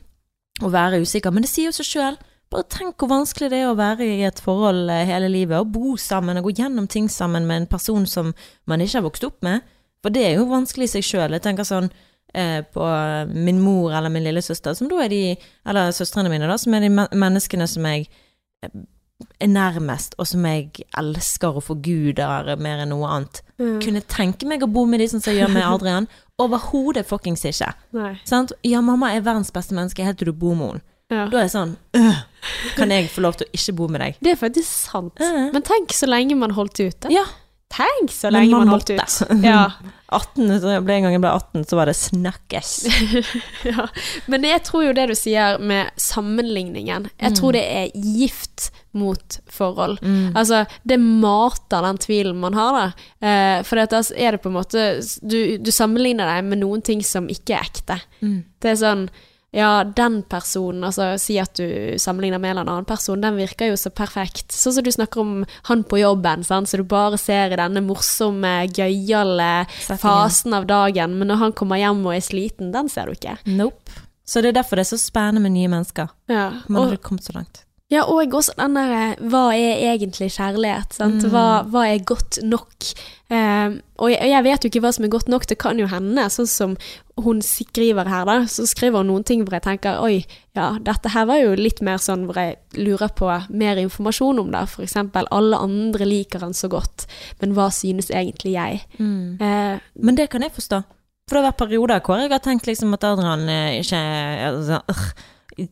å være usikker. Men det sier jo seg sjøl. Bare tenk hvor vanskelig det er å være i et forhold eh, hele livet, og bo sammen og gå gjennom ting sammen med en person som man ikke har vokst opp med. For det er jo vanskelig i seg sjøl. Jeg tenker sånn på min mor eller min lillesøster, som da er de, eller søstrene mine, da, som er de menneskene som jeg eh, er nærmest, og som jeg elsker og forguder mer enn noe annet. Mm. Kunne tenke meg å bo med de som jeg gjør med *laughs* Adrian. Overhodet fuckings ikke. Ja, mamma er verdens beste menneske helt til du bor med henne. Ja. Da er jeg sånn øh, Kan jeg få lov til å ikke bo med deg? Det er faktisk sant. Ja. Men tenk så lenge man holdt ut. da. Ja. Tenk så lenge man man, holdt måtte. ut. *laughs* Ja. 18, så ble en gang jeg ble 18, så var det snakkes. *laughs* ja. Men jeg tror jo det du sier med sammenligningen, jeg tror det er gift mot forhold. Altså, det mater den tvilen man har, da. Eh, for da er det på en måte du, du sammenligner deg med noen ting som ikke er ekte. Det er sånn ja, den personen, altså si at du sammenligner med en eller annen person, den virker jo så perfekt. Sånn som du snakker om han på jobben, sant? så du bare ser i denne morsomme, gøyale fasen av dagen, men når han kommer hjem og er sliten, den ser du ikke. Nope. Så det er derfor det er så spennende med nye mennesker. Ja, Man og, har ikke kommet så langt. Ja, og også den derre Hva er egentlig kjærlighet? Sant? Mm. Hva, hva er godt nok? Eh, og jeg, jeg vet jo ikke hva som er godt nok. Det kan jo hende, sånn som hun skriver her, da, så skriver hun noen ting hvor jeg tenker oi, ja, dette her var jo litt mer sånn hvor jeg lurer på mer informasjon om det. For eksempel alle andre liker han så godt, men hva synes egentlig jeg? Eh, Men det kan jeg forstå. For det har vært perioder hvor jeg har tenkt liksom at Adrian eh, ikke er sånn,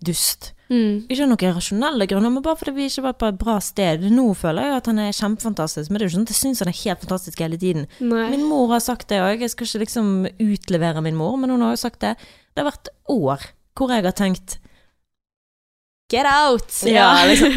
dust. Mm, Ikke av noen rasjonelle grunner, men bare fordi vi ikke var på et bra sted. Nå føler jeg at han er kjempefantastisk, men det er jo ikke sånn at jeg syns han er helt fantastisk hele tiden. nei. Min mor har sagt det òg, jeg skal ikke liksom utlevere min mor, men hun har jo sagt det. Det har vært år hvor jeg har tenkt Get out! Ja, liksom.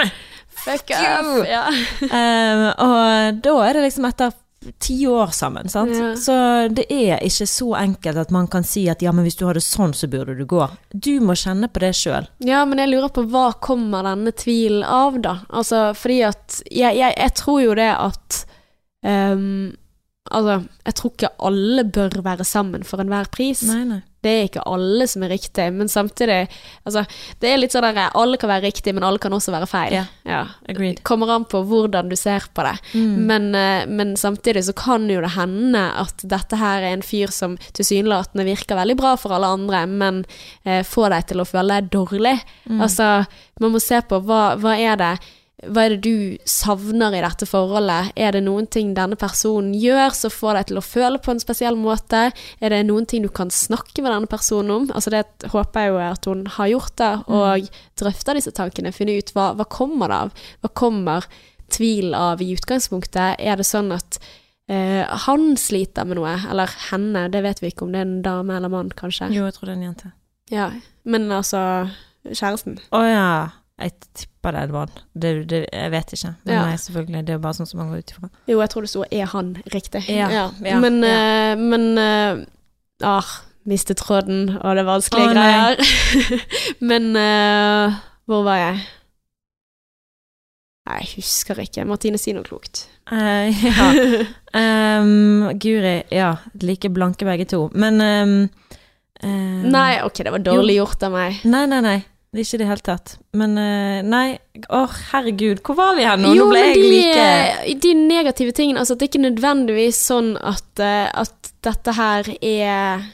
*laughs* Fuck you. Ja. *laughs* um, og da er det liksom etter ti år sammen, sant. Ja. Så det er ikke så enkelt at man kan si at ja, men hvis du har det sånn, så burde du gå. Du må kjenne på det sjøl. Ja, men jeg lurer på hva kommer denne tvilen av, da? Altså, fordi at Jeg, jeg, jeg tror jo det at um, Altså, jeg tror ikke alle bør være sammen for enhver pris. Nei, nei. Det er ikke alle som er riktig, men samtidig Altså, det er litt sånn at Alle kan være riktig, men alle kan også være feil. Ja. Ja. Agreed. Kommer an på hvordan du ser på det. Men, eh, men samtidig så kan jo det hende at dette her er en fyr som tilsynelatende virker veldig bra for alle andre, men eh, får deg til å føle deg dårlig. Altså, man må se på hva, hva er det hva er det du savner i dette forholdet? Er det noen ting denne personen gjør som får deg til å føle på en spesiell måte? Er det noen ting du kan snakke med denne personen om? Altså det håper jeg jo at hun har gjort det, og drøfter disse tankene. Finne ut hva, hva kommer det av? Hva kommer tvil av i utgangspunktet? Er det sånn at eh, han sliter med noe? Eller henne? Det vet vi ikke om det er en dame eller mann, kanskje. Jo, jeg tror det er en jente. Ja. Men altså kjæresten. Å ja. Jeg tipper det er en mann. Det, det, jeg vet ikke. Men Ja. nei, selvfølgelig, det er bare sånn som man går ut ifra. Jo, jeg tror det sto 'er han riktig'. Ja, ja, men ja. eh, men eh, ah, mistet tråden, og det er vanskelige Å, greier. *laughs* men uh, hvor var jeg? Nei, jeg husker ikke. Martine, si noe klokt. Uh, ja. um, *laughs* Guri, ja. Like blanke begge to. Men um, um, Nei, ok, det var dårlig gjort av meg. Nei, nei, nei. Det er ikke i det hele tatt. Men eh, nei, å herregud, hvor var vi her nå? jo, nå ble men jeg de, like eh, de negative tingene Altså, at det ikke nødvendigvis sånn at, eh, at dette her er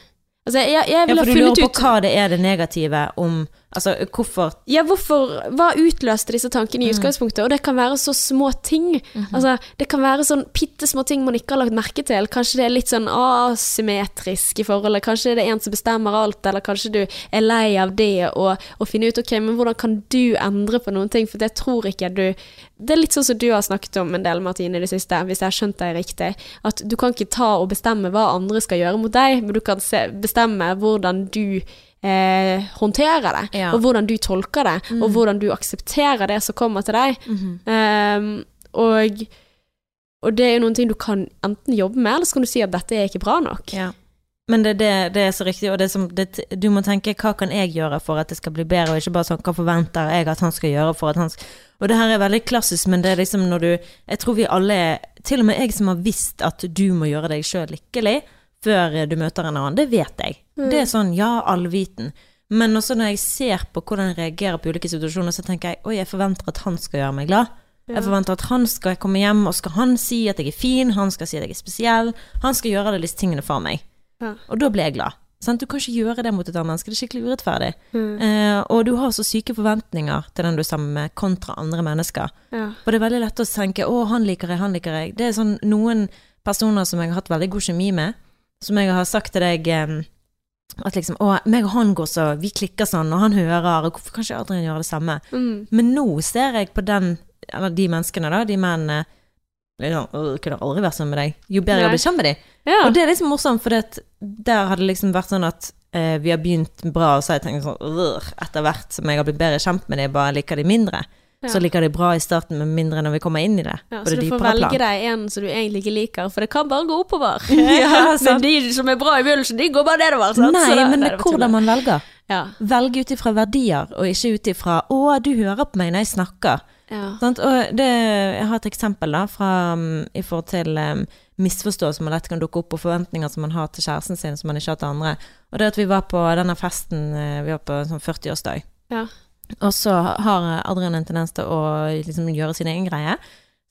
Altså, jeg, jeg Ja, ville for du lurer på ut hva det er det negative om Altså, hvorfor Ja, hvorfor Hva utløste disse tankene i Mm. utgangspunktet? Og det kan være så små ting. Mhm. Altså, det kan være sånn bitte små ting man ikke har lagt merke til. Kanskje det er litt sånn asymmetrisk i forholdet. Kanskje det er en som bestemmer alt, eller kanskje du er lei av det, og, og finner ut ok, men hvordan kan du endre på noen ting? For det tror ikke du Det er litt sånn som du har snakket om en del, Martine, i det siste, hvis jeg har skjønt deg riktig. At du kan ikke ta og bestemme hva andre skal gjøre mot deg, men du kan se, bestemme hvordan du eh, håndterer det, Ja. og hvordan du tolker det, og hvordan du aksepterer det som kommer til deg. Ehm, og, og det er jo noen ting du kan enten jobbe med, eller så kan du si at dette er ikke bra nok. Ja. Men det, det, det er så riktig, og det som, det, du må tenke hva kan jeg gjøre for at det skal bli bedre, og ikke bare sånn hva forventer jeg at han skal gjøre for at han skal Og det her er veldig klassisk, men det er liksom når du Jeg tror vi alle Til og med jeg som har visst at du må gjøre deg sjøl lykkelig før du møter en annen, det vet jeg. Det er sånn ja, allviten. Men også når jeg ser på hvordan jeg reagerer på ulike situasjoner, så tenker jeg oi, jeg forventer at han skal gjøre meg glad. Jeg forventer at han skal komme hjem, og skal han si at jeg er fin, han skal si at jeg er spesiell. Han skal gjøre alle disse tingene for meg. Ja. Og da blir jeg glad. Sant? Du kan ikke gjøre det mot et annet menneske, det er skikkelig urettferdig. Mm. Eh, og du har så syke forventninger til den du er sammen med, kontra andre mennesker. Ja. Og det er veldig lett å tenke 'å, han liker jeg, han liker jeg'. Det er sånn noen personer som jeg har hatt veldig god kjemi med, som jeg har sagt til deg at liksom 'å, meg og han går så Vi klikker sånn, og han hører, og hvorfor kan ikke Adrian gjøre det samme?' Mm. Men nå ser jeg på den, eller de menneskene, da, de mennene liksom, kunne aldri vært sammen med deg. Jo bedre jeg Nei. blir kjent med dem. Ja. Og det er liksom morsomt, for det, der har det liksom vært sånn at eh, vi har begynt bra, og så har jeg tenkt sånn Etter hvert som jeg har blitt bedre kjent med dem, bare liker de mindre. Ja. Så liker de bra i starten, men mindre når vi kommer inn i det. Ja, så det du får velge plan. deg en som du egentlig ikke liker, for det kan bare gå oppover. *laughs* Ja, men de som er bra i begynnelsen, de går bare nedover. Sant? Nei, Så da- men det er hvordan man velger. Ja. Velge ut ifra verdier, og ikke ut ifra 'Å, du hører på meg når jeg snakker'. Ja. Sant? Og det, jeg har et eksempel da, fra, um, i forhold til um, misforståelser man lett kan dukke opp, og forventninger som man har til kjæresten sin som man ikke har til andre. Og det at vi var på denne festen, eh, vi var på sånn 40-årsdag, Ja. Og så har Adrian en tendens til å liksom gjøre sin egen greie.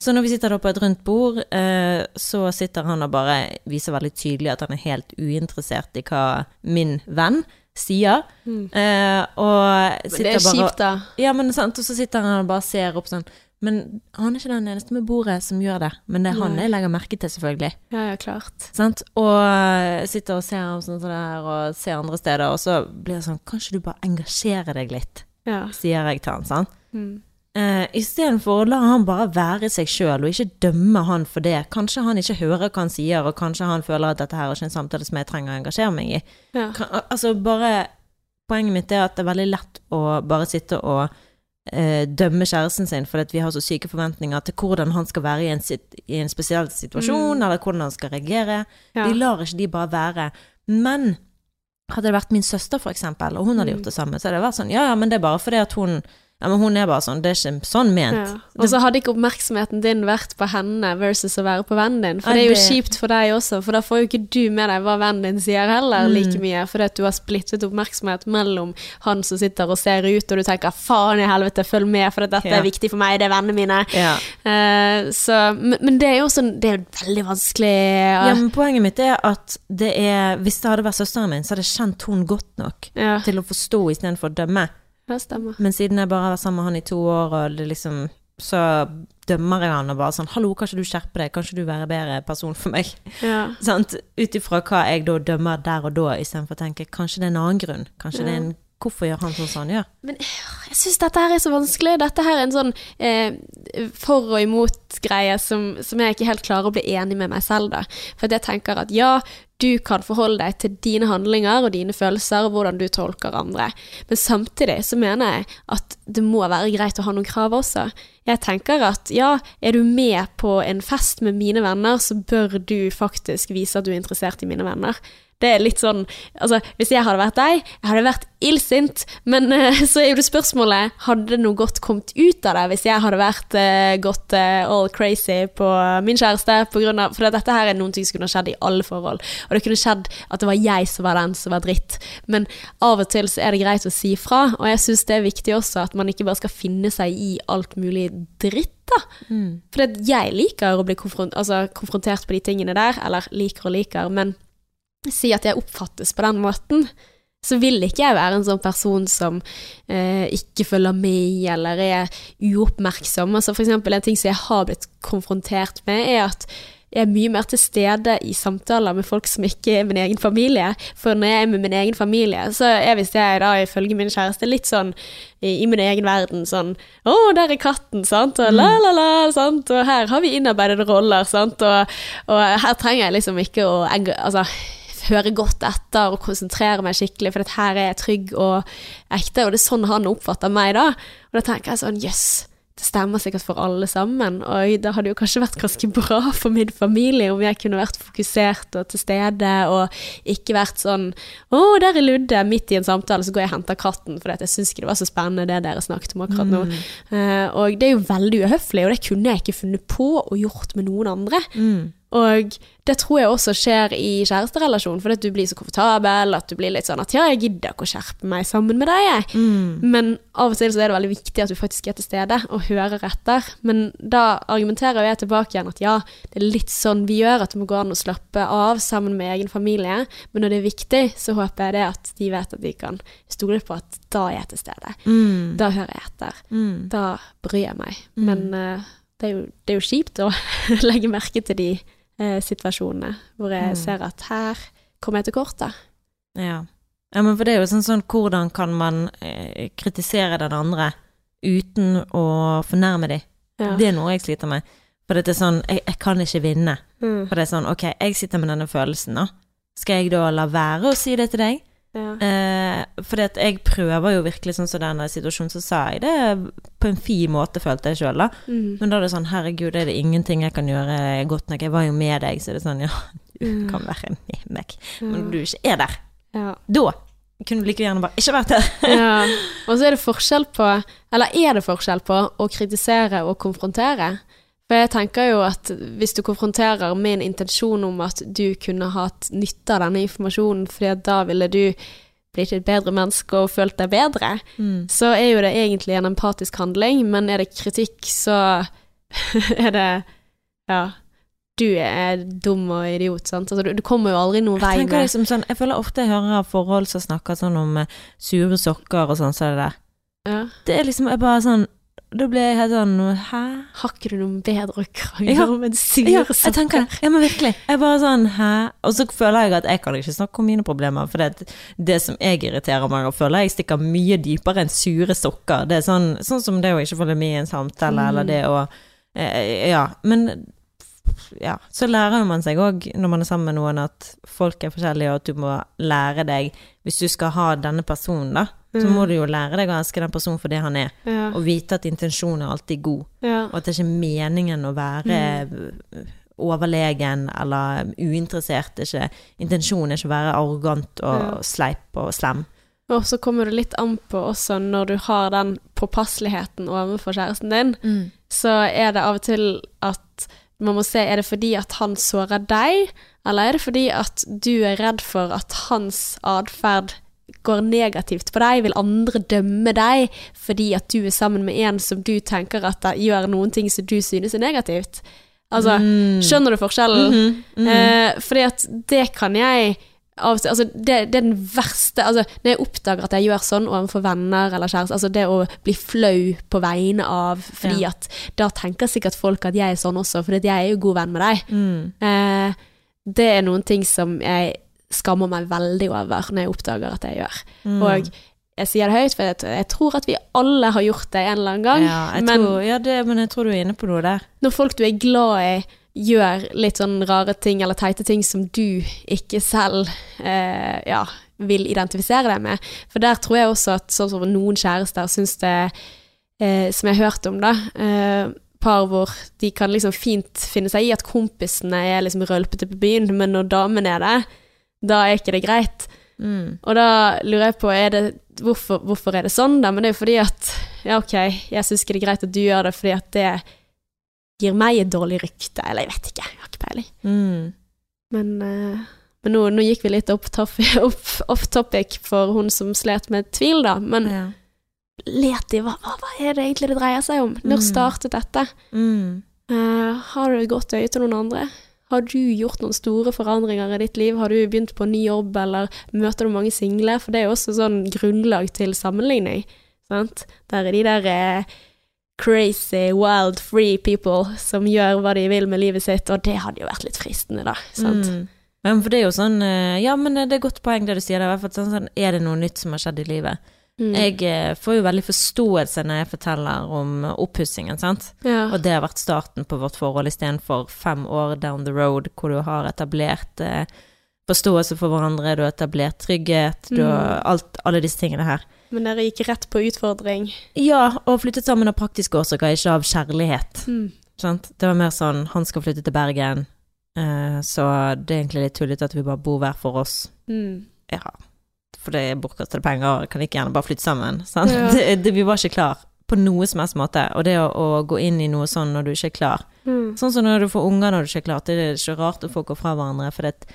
Så når vi sitter da på et rundt bord, eh, så sitter han og bare viser veldig tydelig at han er helt uinteressert i hva min venn sier. Mm. Eh, og sitter det er bare kjipt, da. ja, men sant, og så sitter han og bare ser opp sånn. Men han er ikke den eneste med bordet som gjør det. Men det er han Nei. jeg legger merke til, selvfølgelig. Ja, ja, klart. Sant? Og eh, sitter og ser ham sånn det her, og ser andre steder, og så blir det sånn Kanskje du bare engasjerer deg litt, Ja. sier jeg til han, sant. Mm. Uh, Istedenfor å la han bare være seg sjøl, og ikke dømme han for det. Kanskje han ikke hører hva han sier, og kanskje han føler at dette her er ikke en samtale som jeg trenger å engasjere meg i. Ja. Kan, altså bare Poenget mitt er at det er veldig lett å bare sitte og uh, dømme kjæresten sin fordi vi har så syke forventninger til hvordan han skal være i en, i en spesiell situasjon, eller hvordan han skal reagere. Ja. Vi lar ikke de bare være. Men hadde det vært min søster, eksempel, og hun hadde Mm. gjort det samme, så hadde det vært sånn Ja, ja, men det er bare fordi at hun Ja, men hun er bare sånn. Det er ikke sånn ment. Ja. Og så hadde ikke oppmerksomheten din vært på henne versus å være på vennen din. For det er jo kjipt for deg også, for da får jo ikke du med deg hva vennen din sier heller Mm. like mye, fordi at du har splittet oppmerksomhet mellom han som sitter og ser ut, og du tenker 'faen i helvete, følg med, for dette Ja. er viktig for meg, det er vennene mine'. Ja. Uh, så, men, men det er jo sånn Det er jo veldig vanskelig ja, men poenget mitt er at det er Hvis det hadde vært søsteren min, så hadde jeg kjent hun godt nok til å forstå istedenfor å dømme. Stemmer. Men siden jeg bare har vært sammen med han i to år, og det liksom så dømmer jeg han og bare sånn 'Hallo, kan ikke du skjerpe deg? Kan ikke du være bedre person for meg?' Ja. *laughs* Ut ifra hva jeg da dømmer der og da, istedenfor å tenke 'Kanskje det er en annen grunn? Kanskje det er en hvorfor gjør han sånn som han gjør? Men jeg syns dette her er så vanskelig. Dette her er en sånn eh, for og imot-greie som, som jeg ikke helt klarer å bli enig med meg selv, da. For jeg tenker at ja, du kan forholde deg til dine handlinger og dine følelser og hvordan du tolker andre. Men samtidig så mener jeg at det må være greit å ha noen krav også. Jeg tenker at ja, er du med på en fest med mine venner, så bør du faktisk vise at du er interessert i mine venner. Det er litt sånn Altså, hvis jeg hadde vært deg, jeg hadde vært illsint, men uh, *laughs* så er jo det spørsmålet Hadde noe godt kommet ut av det hvis jeg hadde vært uh, gått uh, all crazy på min kjæreste på grunn av For dette her er noen ting som kunne skjedd i alle forhold. Og det kunne skjedd at det var jeg som var den som var dritt. Men av og til så er det greit å si fra, og jeg syns det er viktig også at man ikke bare skal finne seg i alt mulig dritt. da. Mm. For jeg liker å bli konfron altså, konfrontert på de tingene der, eller liker og liker, men si at jeg oppfattes på den måten, så vil ikke jeg være en sånn person som eh, ikke følger med, eller er uoppmerksom. Altså for eksempel en ting som jeg har blitt konfrontert med, er at jeg er mye mer til stede i samtaler med folk som ikke er min egen familie. For når jeg er med min egen familie, så er visst jeg da ifølge min kjæreste litt sånn i, i min egen verden sånn Å, der er katten, sant, og la, la, la, sant, og her har vi innarbeidede roller, sant, og, og her trenger jeg liksom ikke å Altså høre godt etter og konsentrere meg skikkelig, for dette her er jeg trygg og ekte, og det er sånn han oppfatter meg da. Og da tenker jeg sånn, jøss, det stemmer sikkert for alle sammen, og det hadde jo kanskje vært ganske bra for min familie om jeg kunne vært fokusert og til stede, og ikke vært sånn å, der er Ludde, midt i en samtale, så går jeg og henter katten, for jeg syns ikke det var så spennende det dere snakket om akkurat nå. Eh, og det er jo veldig uhøflig, og det kunne jeg ikke funnet på og gjort med noen andre. Mm. Og det tror jeg også skjer i kjæresterelasjon, fordi at du blir så komfortabel, at du blir litt sånn at ja, jeg gidder ikke å skjerpe meg sammen med deg, jeg. Mm. Men av og til så er det veldig viktig at du faktisk er til stede og hører etter. Men da argumenterer jeg tilbake igjen at ja, det er litt sånn vi gjør, at det må gå an å slappe av sammen med egen familie. Men når det er viktig, så håper jeg det at de vet at de kan stole på at da er jeg til stede. Mm. Da hører jeg etter. Mm. Da bryr jeg meg. Mm. Men uh, det, er jo, det er jo kjipt å *laughs* legge merke til de eh, situasjonene hvor jeg Mm. ser at her kommer jeg til kort, da. Ja. ja, men for det er jo sånn sånn hvordan kan man eh, kritisere den andre uten å fornærme dem? Ja. Det er noe jeg sliter med. For det er sånn, jeg, jeg kan ikke vinne. Mm. For det er sånn, ok, jeg sitter med denne følelsen da. Skal jeg da la være å si det til deg? Ja. Eh, for jeg prøver jo virkelig sånn som denne situasjonen, så sa jeg det på en fin måte, følte jeg sjøl, da. Mm. Men da er det sånn, herregud, er det ingenting jeg kan gjøre godt nok? Jeg var jo med deg, så er det sånn, ja, du Mm. kan være med meg. men Men du ikke er der. Ja. Da kunne du like gjerne bare ikke vært der. *laughs* ja. *laughs* Og så er det forskjell på Eller er det forskjell på å kritisere og konfrontere? For jeg tenker jo at hvis du konfronterer med en intensjon om at du kunne hatt nytte av denne informasjonen, fordi da ville du blitt et bedre menneske og følt deg bedre, Mm. så er jo det egentlig en empatisk handling, men er det kritikk, så *laughs* er det Ja. Du er dum og idiot, sant. Altså, du, du kommer jo aldri noen vei med liksom sånn, jeg føler ofte jeg hører av forhold som snakker sånn om eh, sure sokker og sånn, så er det der. ja. Det er liksom, jeg bare sånn, da blir jeg helt sånn, hæ? Har ikke du noe bedre å krangle Ja. om enn sure Ja, jeg tenker det. Ja, men virkelig. Jeg bare sånn, hæ? Og så føler jeg at jeg kan ikke snakke om mine problemer, for det, det som jeg irriterer meg og føler jeg stikker mye dypere enn sure sokker. Det er sånn, sånn som det å ikke følge med i en samtale, Mm. eller det å eh, Ja, men ja, så lærer man seg òg når man er sammen med noen at folk er forskjellige, og at du må lære deg Hvis du skal ha denne personen, da, så Mm. må du jo lære deg å elske den personen for det han er, Ja. og vite at intensjonen er alltid god. ja. Og at det ikke er meningen å være Mm. overlegen eller uinteressert. Er ikke, intensjonen er ikke å være arrogant og Ja. sleip og slem. Og så kommer det litt an på også når du har den påpasseligheten overfor kjæresten din, så er det av og til at man må se, er det fordi at han sårer deg, eller er det fordi at du er redd for at hans atferd går negativt på deg? Vil andre dømme deg fordi at du er sammen med en som du tenker at gjør noen ting som du synes er negativt? Altså, Mm. skjønner du forskjellen? Mhm, mhm. Eh, fordi at det kan jeg av Altså, det, det er den verste Altså, når jeg oppdager at jeg gjør sånn overfor venner eller kjærester, altså det å bli flau på vegne av Fordi Ja. at da tenker sikkert folk at jeg er sånn også, for jeg er jo god venn med deg. Mm. Eh, det er noen ting som jeg skammer meg veldig over når jeg oppdager at jeg gjør. Mm. Og jeg sier det høyt, for jeg, jeg tror at vi alle har gjort det en eller annen gang. Ja, men tror, ja det, men jeg tror du er inne på noe der. når folk du er glad i, gjør litt sånn rare ting eller teite ting som du ikke selv eh, ja, vil identifisere deg med. For der tror jeg også at sånn som noen kjærester syns det eh, Som jeg har hørt om, da. Eh, par hvor de kan liksom fint finne seg i at kompisene er liksom rølpete på byen, men når damen er det, da er ikke det greit. Mm. Og da lurer jeg på er det, hvorfor, hvorfor er det sånn, da? Men det er jo fordi at Ja, OK, jeg syns ikke det er greit at du gjør det, fordi at det gir meg et dårlig rykte. Eller jeg vet ikke, jeg har ikke peiling. Mm. Men, eh, men nå, nå gikk vi litt off topic, off, off topic for hun som slet med tvil, da. Men Ja. let i hva, hva, hva er det egentlig det dreier seg om? Når Mm. startet dette? Mm. Uh, har du et godt øye til noen andre? Har du gjort noen store forandringer i ditt liv? Har du begynt på ny jobb, eller møter du mange single? For det er jo også sånn grunnlag til sammenligning. Sant? Der er de der eh, crazy, wild, free people som gjør hva de vil med livet sitt, og det hadde jo vært litt fristende, da. Sant? Mm. Men for det er jo sånn eh, Ja, men det er et godt poeng det du sier. Det er, i hvert fall sånn, sånn, er det noe nytt som har skjedd i livet? Mm. Jeg eh, får jo veldig forståelse når jeg forteller om oppussingen, sant. ja. Og det har vært starten på vårt forhold istedenfor fem år down the road hvor du har etablert eh, forståelse for hverandre, du har etablert trygghet, du har Mm. alt, alle disse tingene her. Men dere gikk rett på utfordring. Ja, og flyttet sammen av praktiske årsaker, ikke av kjærlighet. Mm. Det var mer sånn han skal flytte til Bergen, eh, så det er egentlig litt tullete at vi bare bor hver for oss. Mm. Ja, for det er bortkastede penger, kan ikke gjerne bare flytte sammen. Sant? Ja. *laughs* Det, det, vi var ikke klar på noe som helst måte, og det å, å gå inn i noe sånn når du ikke er klar. Mm. Sånn som når du får unger når du ikke er klar, det er ikke rart at folk går fra hverandre, for det,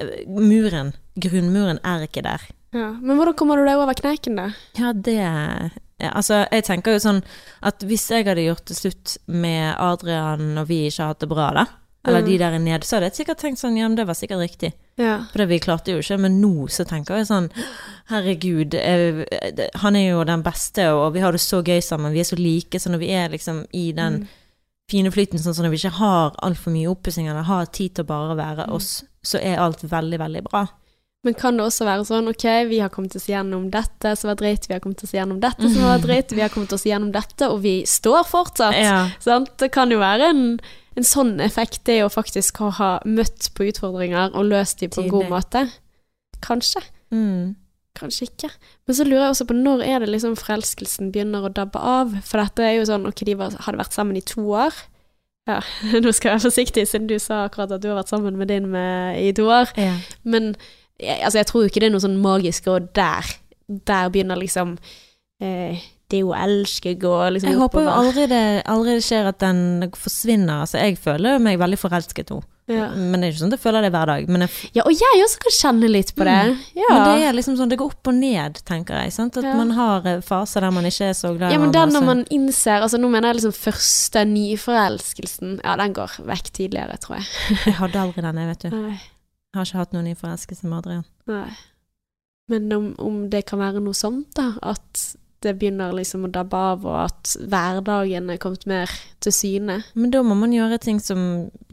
eh, muren, grunnmuren er ikke der. Ja. Men hvordan kommer du deg over kneiken, da? Ja, det ja, Altså, jeg tenker jo sånn at hvis jeg hadde gjort det slutt med Adrian og vi ikke har hatt det bra, da, eller Mm. de der nede, så hadde jeg sikkert tenkt sånn, ja, men det var sikkert riktig. Ja. For det vi klarte jo ikke, men nå så tenker jeg sånn, herregud, jeg, han er jo den beste, og vi har det så gøy sammen, vi er så like, så når vi er liksom i den Mm. fine flyten, sånn som når vi ikke har altfor mye oppussing, eller har tid til å bare være Mm. oss, så er alt veldig, veldig bra. Men kan det også være sånn, ok, vi har kommet oss gjennom dette som var dritt, vi har kommet oss gjennom dette som var *laughs* dritt, vi har kommet oss gjennom dette, og vi står fortsatt. Ja. Sant? Det kan jo være en, en sånn effekt, det å faktisk ha, ha møtt på utfordringer og løst de på en god måte. Kanskje. Mm. Kanskje ikke. Men så lurer jeg også på når er det liksom forelskelsen begynner å dabbe av? For dette er jo sånn, ok, de var, hadde vært sammen i to år. Ja, *laughs* nå skal jeg være forsiktig, siden du sa akkurat at du har vært sammen med din med, i to år. Ja. Men jeg, altså, jeg tror ikke det er noe sånn magisk, og der, der begynner liksom eh, det å elske gå liksom Jeg håper jo aldri det, aldri det skjer at den forsvinner. Altså, jeg føler meg veldig forelsket nå. Ja. Men det er ikke sånn at jeg føler det hver dag. Men, jeg, ja, og jeg også kan kjenne litt på det. Ja. Mm. men det er liksom sånn, det går opp og ned, tenker jeg. Sant? At Ja. man har eh, faser der man ikke er så glad Ja, men den når man innser Altså, nå mener jeg liksom første nyforelskelsen Ja, den går vekk tidligere, tror jeg. *laughs* Jeg hadde aldri den, jeg vet du. Nei. Har ikke hatt noen ny forelskelse med Adrian. nei. Men om, om det kan være noe sånt, da, at det begynner liksom å dabbe av, og at hverdagen er kommet mer til syne. Men da må man gjøre ting som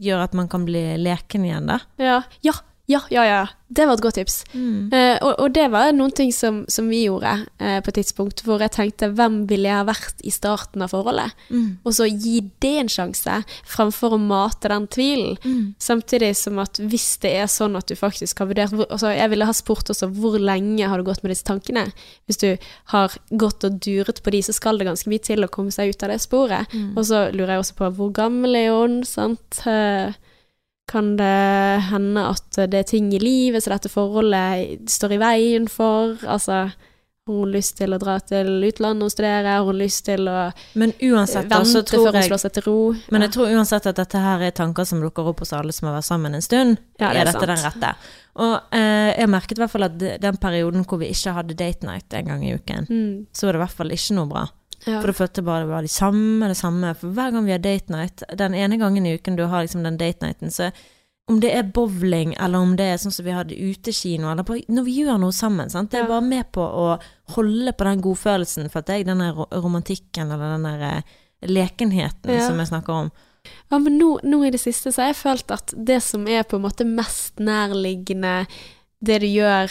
gjør at man kan bli leken igjen, da. Ja, ja, ja, ja. ja. Det var et godt tips. Eh, og, og det var noen ting som, som vi gjorde eh, på et tidspunkt, hvor jeg tenkte hvem ville jeg ha vært i starten av forholdet? Mm. Og så gi det en sjanse, framfor å mate den tvilen. Mm. Samtidig som at hvis det er sånn at du faktisk har vurdert altså Jeg ville ha spurt også hvor lenge har du gått med disse tankene. Hvis du har gått og duret på de, så skal det ganske mye til å komme seg ut av det sporet. Mm. Og så lurer jeg også på hvor gammel er hun, sant? Eh, Kan det hende at det er ting i livet som dette forholdet står i veien for? Altså, har hun lyst til å dra til utlandet og studere? Har hun lyst til å Men uansett, vente tror før hun slår seg til ro? Men Ja. jeg tror uansett at dette her er tanker som dukker opp hos alle som har vært sammen en stund. Ja, det er er dette sant. den rette? Og eh, jeg merket i hvert fall at den perioden hvor vi ikke hadde date night en gang i uken, Mm. så var det i hvert fall ikke noe bra. Ja. For det følte bare det var de samme, det samme. For hver gang vi har date night, den ene gangen i uken du har liksom den date nighten, så om det er bowling, eller om det er sånn som vi hadde utekino, eller bare når vi gjør noe sammen, sant? det er bare med på å holde på den godfølelsen, for at jeg, den romantikken, eller den der eh, lekenheten Ja. som jeg snakker om. Ja, men nå, nå i det siste så har jeg følt at det som er på en måte mest nærliggende, det du gjør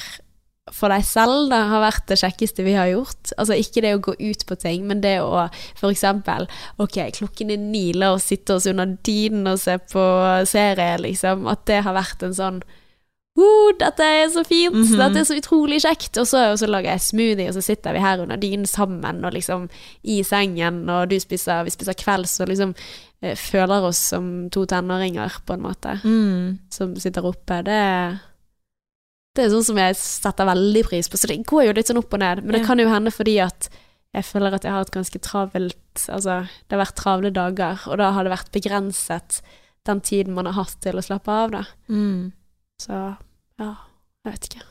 for deg selv da, har vært det kjekkeste vi har gjort? Altså ikke det å gå ut på ting, men det å eksempel Ok, klokken er ni, la oss sitte oss under dynen og se på serie, liksom. At det har vært en sånn «Wow, dette er så fint! Mhm. Dette er så utrolig kjekt! Og så, og så lager jeg smoothie, og så sitter vi her under dynen sammen, og liksom i sengen, og du spiser, vi spiser kvelds, og liksom eh, føler oss som to tenåringer, på en måte, Mm. som sitter oppe. Det, det er sånn som jeg setter veldig pris på. Så det går jo litt sånn opp og ned, men det kan jo hende fordi at jeg føler at jeg har et ganske travelt Altså, det har vært travle dager, og da har det vært begrenset den tiden man har hatt til å slappe av, da. Mm. Så ja, jeg vet ikke.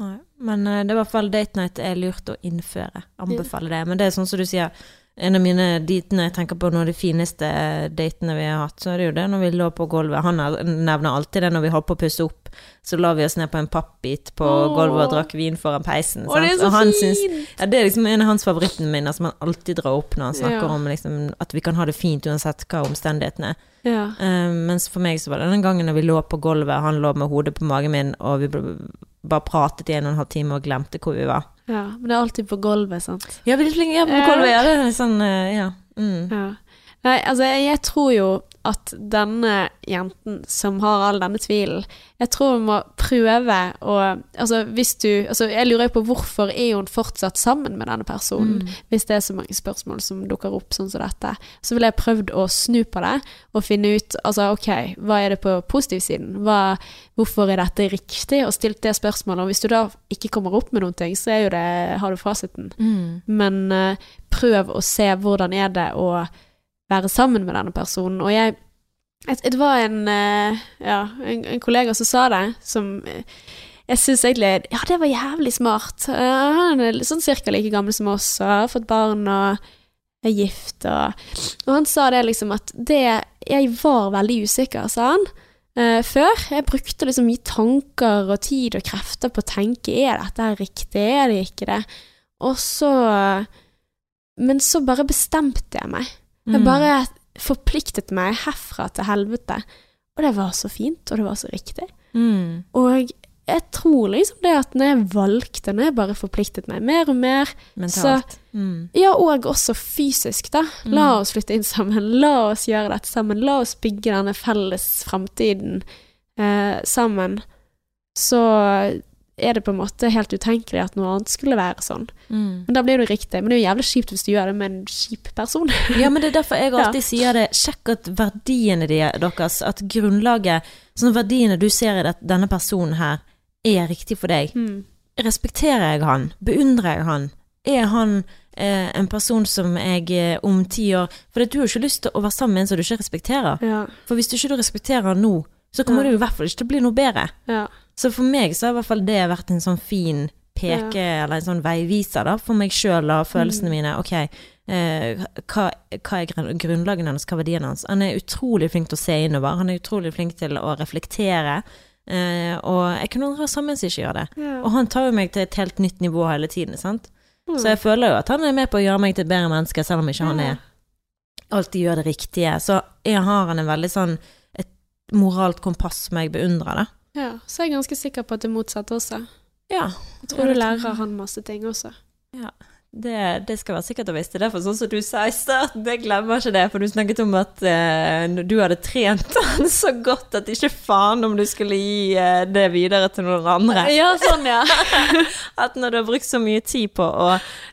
Nei. Men eh, det er i hvert fall date night er lurt å innføre. Anbefale det. Men det er sånn som du sier, en av mine datene jeg tenker på noen av de fineste datene vi har hatt, så er det jo det når vi lå på gulvet. Han er- nevner alltid det når vi holdt på å pusse opp. Så la vi oss ned på en pappbit på Åh. gulvet og drakk vin foran peisen. Åh, det er så fint! syns- ja, det er liksom en av hans favorittminner som han alltid drar opp når han snakker Ja. om liksom, at vi kan ha det fint uansett hva omstendighetene er. Ja. Uh, mens for meg så var det den gangen når vi lå på gulvet, han lå med hodet på magen min, og vi bare pratet i en og en halv time og glemte hvor vi var. Ja. Men det er alltid på gulvet, sant. Ja, er på gulvet, ja. Det er sånn, eh, ja. Mm. Ja. Nei, altså, jeg tror jo at denne jenten som har all denne tvilen, jeg tror hun må prøve å Altså, hvis du Altså, jeg lurer på hvorfor er hun fortsatt sammen med denne personen, Mm. hvis det er så mange spørsmål som dukker opp sånn som dette. Så ville jeg prøvd å snu på det og finne ut Altså, ok, hva er det på positivsiden? Hva, hvorfor er dette riktig? Og stilt det spørsmålet. Og hvis du da ikke kommer opp med noen ting, så er jo det, har du fasiten. Mm. Men uh, prøv å se hvordan er det å være sammen med denne personen. Og jeg Det var en, eh, ja, en, en kollega som sa det, som eh, jeg syns egentlig Ja, det var jævlig smart. Han er sånn cirka like gammel som oss og har fått barn og er gift og Og han sa det liksom at det Jeg var veldig usikker, sa han. Uh, før. Jeg brukte liksom mye tanker og tid og krefter på å tenke er dette her riktig, er det ikke det? Og så Men så bare bestemte jeg meg. Mm. Jeg bare forpliktet meg herfra til helvete. Og det var så fint, og det var så riktig. Mm. Og jeg tror liksom det at når jeg valgte, når jeg bare forpliktet meg mer og mer Mentalt. Mm. Ja, og også fysisk, da. La Mm. oss flytte inn sammen. La oss gjøre dette sammen. La oss bygge denne felles framtiden eh, sammen. Så er det på en måte helt utenkelig at noe annet skulle være sånn. Mm. Men da blir det jo riktig. Men det er jo jævlig kjipt hvis du gjør det med en kjip person. Ja, men det er derfor jeg *laughs* Ja. alltid sier det. Sjekk at verdiene de, deres, at grunnlaget Sånn verdiene du ser i det, denne personen her, er riktig for deg. Mm. Respekterer jeg han? Beundrer jeg han? Er han eh, en person som jeg eh, om ti år For du har ikke lyst til å være sammen med en som du ikke respekterer. Ja. For hvis du ikke respekterer han nå, så kommer Ja. det i hvert fall ikke til å bli noe bedre. ja. Så for meg så har i hvert fall det vært en sånn fin peke, eller en sånn veiviser da, for meg sjøl og følelsene Mm. mine. Ok, eh, hva, hva er grunn- grunnlaget hans, hva er verdien hans? Han er utrolig flink til å se innover, han er utrolig flink til å reflektere. Eh, og jeg kunne ha sammen som ikke gjør det. Ja. Og han tar jo meg til et helt nytt nivå hele tiden, sant. Mm. Så jeg føler jo at han er med på å gjøre meg til et bedre menneske, selv om ikke han Ja. er alltid gjør det riktige. Så jeg har han en veldig sånn et moralt kompass som jeg beundrer, da. Ja. Så er jeg ganske sikker på at det motsatte også. Ja, Jeg tror du lærer han masse ting også. Det, det skal være sikkert å visste det, for sånn som du sa i starten, jeg glemmer ikke det, for du snakket om at eh, du hadde trent han så godt at ikke faen om du skulle gi eh, det videre til noen andre. Ja, sånn, ja. *laughs* At når du har brukt så mye tid på å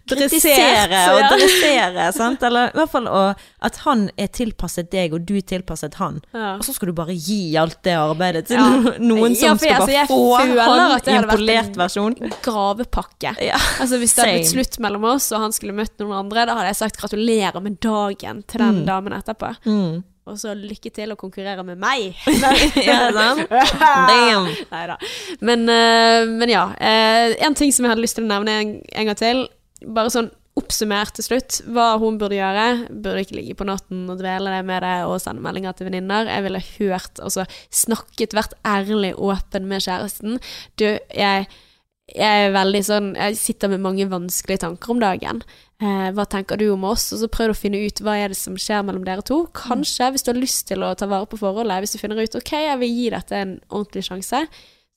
dressere og ja. dressere, sant, eller i hvert fall å, at han er tilpasset deg, og du er tilpasset han, ja. og så skal du bare gi alt det arbeidet til Ja. no- noen som skal altså, bare få han i en polert versjon. Gravepakke. Altså Hvis det hadde blitt slutt mellom oss, og han skulle møtt noen andre, da hadde jeg sagt gratulerer med dagen til den Mm. damen etterpå. Mm. Og så lykke til å konkurrere med meg. *laughs* *laughs* ja? Damn. Neida. Men, eh, men ja. eh, en ting som jeg hadde lyst til å nevne en, en gang til, bare sånn oppsummert til slutt, hva hun burde gjøre. Burde ikke ligge på natten og dvele det med det og sende meldinger til venninner. Jeg ville hørt, altså snakket, vært ærlig, åpen med kjæresten. Du, jeg jeg er veldig sånn Jeg sitter med mange vanskelige tanker om dagen. Eh, hva tenker du om oss? Og så prøv å finne ut hva er det som skjer mellom dere to. Kanskje, hvis du har lyst til å ta vare på forholdet, hvis du finner ut ok, jeg vil gi dette en ordentlig sjanse,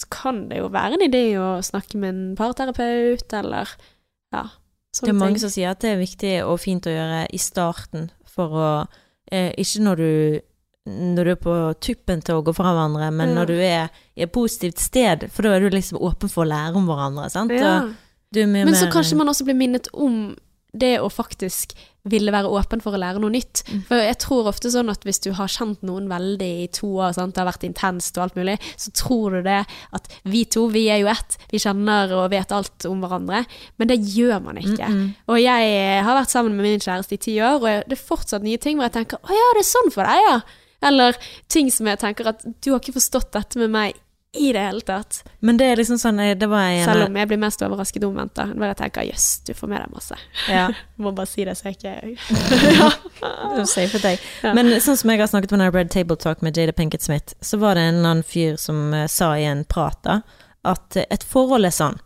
så kan det jo være en idé å snakke med en parterapeut, eller ja, Det er mange ting. som sier at det er viktig og fint å gjøre i starten, for å eh, Ikke når du når du er på tuppen til å gå fra hverandre, men Ja. når du er i et positivt sted, for da er du liksom åpen for å lære om hverandre, sant? Ja. Men så kanskje man også blir minnet om det å faktisk ville være åpen for å lære noe nytt. Mm. For jeg tror ofte sånn at hvis du har kjent noen veldig i to år, sant? det har vært intenst og alt mulig, så tror du det at vi to, vi er jo ett, vi kjenner og vet alt om hverandre. Men det gjør man ikke. Mm, mm. Og jeg har vært sammen med min kjæreste i ti år, og det er fortsatt nye ting hvor jeg tenker 'Å ja, det er sånn for deg, ja'. Eller ting som jeg tenker at 'du har ikke forstått dette med meg i det hele tatt'. Men det er liksom sånn eh, Det var en Selv om jeg blir mest overrasket omvendt, da. Når jeg tenker 'jøss, du får med deg masse'. ja, *laughs* Må bare si det, så jeg ikke du safet deg. Ja. Men sånn som jeg har snakket med den Red Table Talk med Jada Pinkett Smith, så var det en eller annen fyr som uh, sa i en prat da, at eh, et forhold er sånn.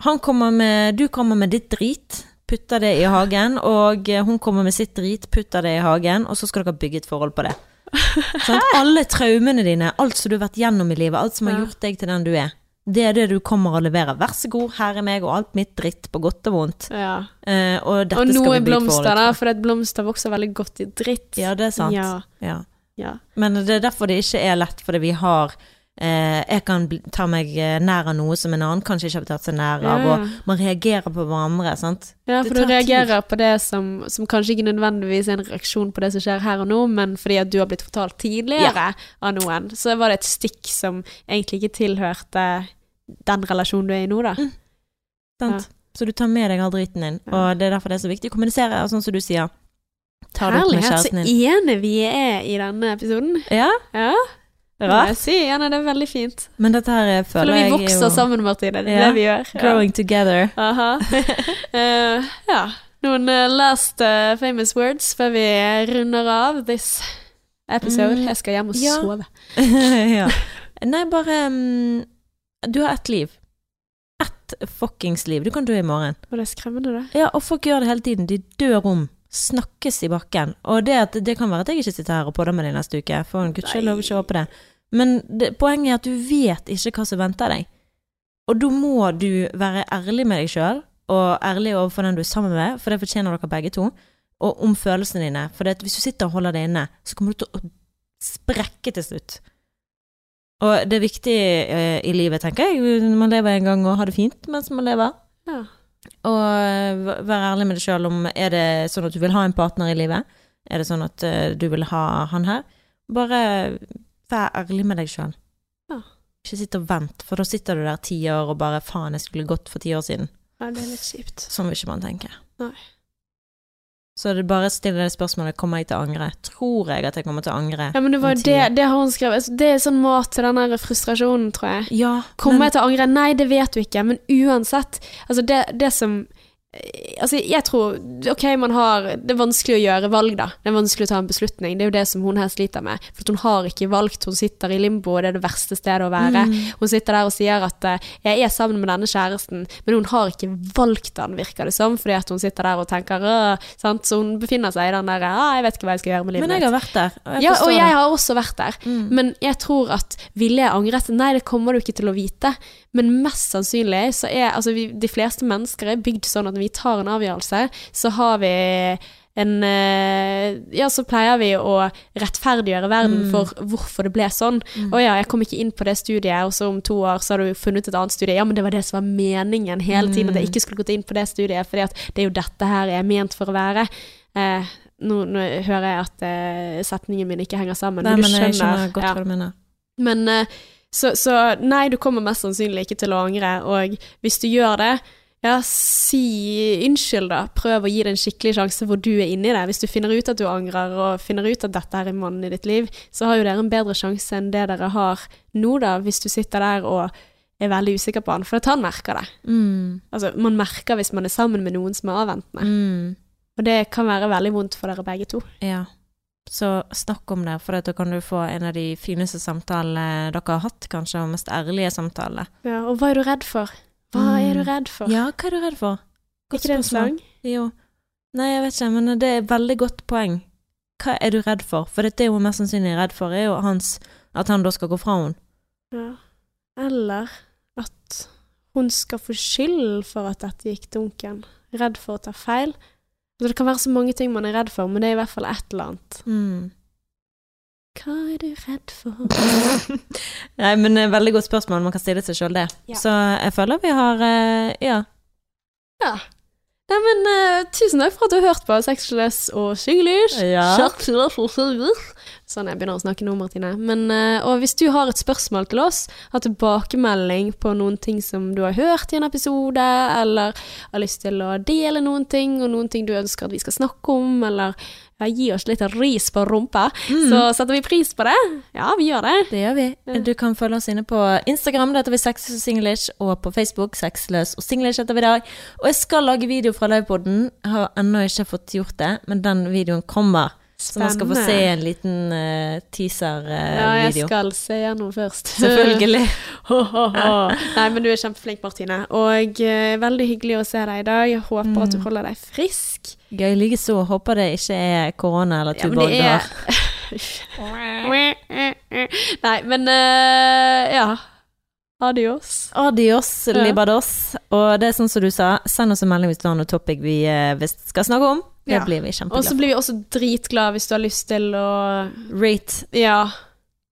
Han kommer med, du kommer med ditt drit, putter det i hagen, og eh, hun kommer med sitt drit, putter det i hagen, og så skal dere bygge et forhold på det. *laughs* Sånn, alle traumene dine, alt som du har vært gjennom i livet, alt som har gjort deg til den du er, det er det du kommer å levere. Vær så god, her er meg og alt mitt dritt, på godt og vondt. Ja. Eh, og Og noe bygge blomster, på. for et blomster vokser veldig godt i dritt. Ja, det er sant. Ja, Ja. ja. Men det er derfor det ikke er lett, fordi vi har eh, Jeg kan ta meg eh, nær av noe som en annen kanskje ikke har tatt seg nær av, Ja. og man reagerer på hverandre, sant. Ja, for du reagerer tid. på det som, som kanskje ikke nødvendigvis er en reaksjon på det som skjer her og nå, men fordi at du har blitt fortalt tidligere av noen, så var det et stikk som egentlig ikke tilhørte den relasjonen du er i nå, da. sant? Så du tar med deg all driten din, og det er derfor det er så viktig å kommunisere, og sånn som du sier. Ta Herlighet, så enige vi er i denne episoden. Ja, Ja, rart. si. Ja, nei, det er veldig fint. Men dette her For føler vi vokser er jo sammen, Martine. Det er Ja, det vi gjør. Growing together. Aha. *laughs* Eh, ja. Noen eh, last uh, famous words før vi runder av this episode. Mm, Jeg skal hjem og ja. sove. *laughs* ja. Nei, bare um, Du har ett liv. Ett fuckings liv. Du kan dø i morgen. Og det er skremmende, det. Ja, og folk gjør det hele tiden. De dør om. Snakkes i bakken. Og det, at, det kan være at jeg ikke sitter her og podder med deg neste uke. For en guds skyld, ikke håpe det. Men det, poenget er at du vet ikke hva som venter deg. Og da må du være ærlig med deg sjøl, og ærlig overfor den du er sammen med, for det fortjener dere begge to, og om følelsene dine. For hvis du sitter og holder det inne, så kommer du til å sprekke til slutt. Og det er viktig eh, i livet, tenker jeg. Man lever en gang og har det fint mens man lever. Ja. Og eh, være ærlig med deg sjøl om er det sånn at du vil ha en partner i livet. Er det sånn at eh, du vil ha han her? Bare vær ærlig med deg sjøl. Ja. Ikke sitt og vent, for da sitter du der ti år og bare faen, jeg skulle gått for ti år siden. ja, det er litt kjipt. Sånn vil ikke man tenke. Nei. Så det bare stiller det spørsmålet kommer jeg til å angre. Tror jeg at jeg kommer til å angre? Ja, men det var jo det, det har hun skrevet. Altså, Det er sånn mat til den der frustrasjonen, tror jeg. Ja, Kommer men, jeg til å angre? Nei, det vet du ikke. Men uansett, altså det, det som Altså, jeg tror Ok, man har Det er vanskelig å gjøre valg, da. Det er vanskelig å ta en beslutning. Det er jo det som hun her sliter med. For hun har ikke valgt. Hun sitter i limbo, og det er det verste stedet å være. Mm. Hun sitter der og sier at eh, 'jeg er sammen med denne kjæresten', men hun har ikke valgt den, virker det som, fordi at hun sitter der og tenker sant? Så hun befinner seg i den der «Ah, 'jeg vet ikke hva jeg skal gjøre med livet mitt'. men jeg har vært der. Og jeg Ja, og jeg det. har også vært der. Mm. Men jeg tror at ville jeg angret? Nei, det kommer du ikke til å vite. Men mest sannsynlig så er altså vi, De fleste mennesker er bygd sånn at vi tar en avgjørelse, så har vi en eh, Ja, så pleier vi å rettferdiggjøre verden Mm. for hvorfor det ble sånn. Mm. Å ja, jeg kom ikke inn på det studiet, og så om to år så har du funnet et annet studie. Ja, men det var det som var meningen hele tiden, at jeg Mm. ikke skulle gått inn på det studiet, fordi at det er jo dette her jeg er ment for å være. Eh, nå, nå hører jeg at eh, setningen min ikke henger sammen, Nei, men du skjønner. jeg skjønner. skjønner godt ja. hva du mener. Men eh, så, så nei, du kommer mest sannsynlig ikke til å angre, og hvis du gjør det, ja, si unnskyld, da. Prøv å gi det en skikkelig sjanse hvor du er inni det. Hvis du finner ut at du angrer, og finner ut at dette her er mannen i ditt liv, så har jo dere en bedre sjanse enn det dere har nå, da, hvis du sitter der og er veldig usikker på han, for at han merker det. Mm. Altså, man merker hvis man er sammen med noen som er avventende, Mm. og det kan være veldig vondt for dere begge to. Ja. Så snakk om det, for da kan du få en av de fineste samtalene dere har hatt, kanskje, og mest ærlige samtalene. Ja, og hva er du redd for? Hva er Mm. du redd for? Ja, hva er du redd for? Godt ikke det en sang? Jo. Nei, jeg vet ikke, men det er et veldig godt poeng. Hva er du redd for? For det hun mest sannsynlig er redd for, er jo hans, at han da skal gå fra henne. Ja. Eller at hun skal få skyld for at dette gikk dunken. Redd for å ta feil. Altså, det kan være så mange ting man er redd for, men det er i hvert fall et eller annet. Mm. Hva er du redd for? *laughs* Nei, men eh, veldig godt spørsmål. Man kan stille seg sjøl det. Ja. Så jeg føler vi har uh, Ja. Ja. Nei, men uh, tusen takk for at du har hørt på Sexless og Singlish. Ja. Sånn jeg begynner å snakke nå, Martine. Men, uh, og hvis du har et spørsmål til oss, har tilbakemelding på noen ting som du har hørt i en episode, eller har lyst til å dele noen ting, og noen ting du ønsker at vi skal snakke om, eller ja, gi oss litt ris på rumpa, så setter vi pris på det. Ja, vi gjør det. Det gjør vi. Du kan følge oss inne på Instagram, det heter vi Sexless og Singlish, og på Facebook Sexless og Singlish heter vi der. Og jeg skal lage video fra livepoden. Har ennå ikke fått gjort det, men den videoen kommer. Så man skal få se en liten uh, Ja, jeg teaser-video. skal se gjennom først. *laughs* Selvfølgelig. Ho, ho, ho. Nei, men du er kjempeflink, Martine. Og uh, veldig hyggelig å se deg i dag. Jeg håper at du holder deg frisk. Gøy likeså. Håper det ikke er korona eller Ja, tuborg det du har. *laughs* Nei, men uh, ja. Adios. Adios, Ja. libados. Og det er sånn som du sa, send oss en melding hvis du har noe topic vi eh, skal snakke om. Det Ja. blir vi Og så blir vi også dritglade hvis du har lyst til å Rate. Ja.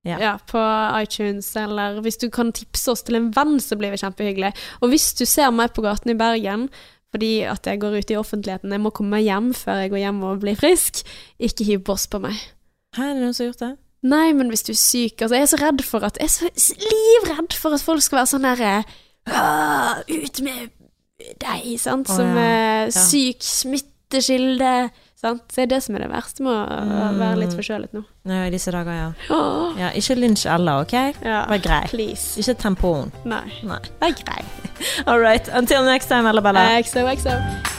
Ja. Ja. på iTunes, eller hvis du kan tipse oss til en venn, så blir det kjempehyggelig. Og hvis du ser meg på gaten i Bergen fordi at jeg går ut i offentligheten, jeg må komme meg hjem før jeg går hjem og blir frisk, ikke hiv boss på meg. Hæ, er det noen som har gjort det? Nei, men hvis du er syk altså Jeg er så redd for at Jeg er så livredd for at folk skal være sånn derre Ut med deg, sant? Som er Ja. syk smittekilde. Sant? Så det er det som er det verste med å Mm. være litt forkjølet nå. Ja, i disse dager, ja. Ja ikke lynsj Ella, OK? ja. Vær grei. Please. Ikke tampon. Nei. Nei. Vær grei. *laughs* All right. Until next time, Ella Bella. XOXO.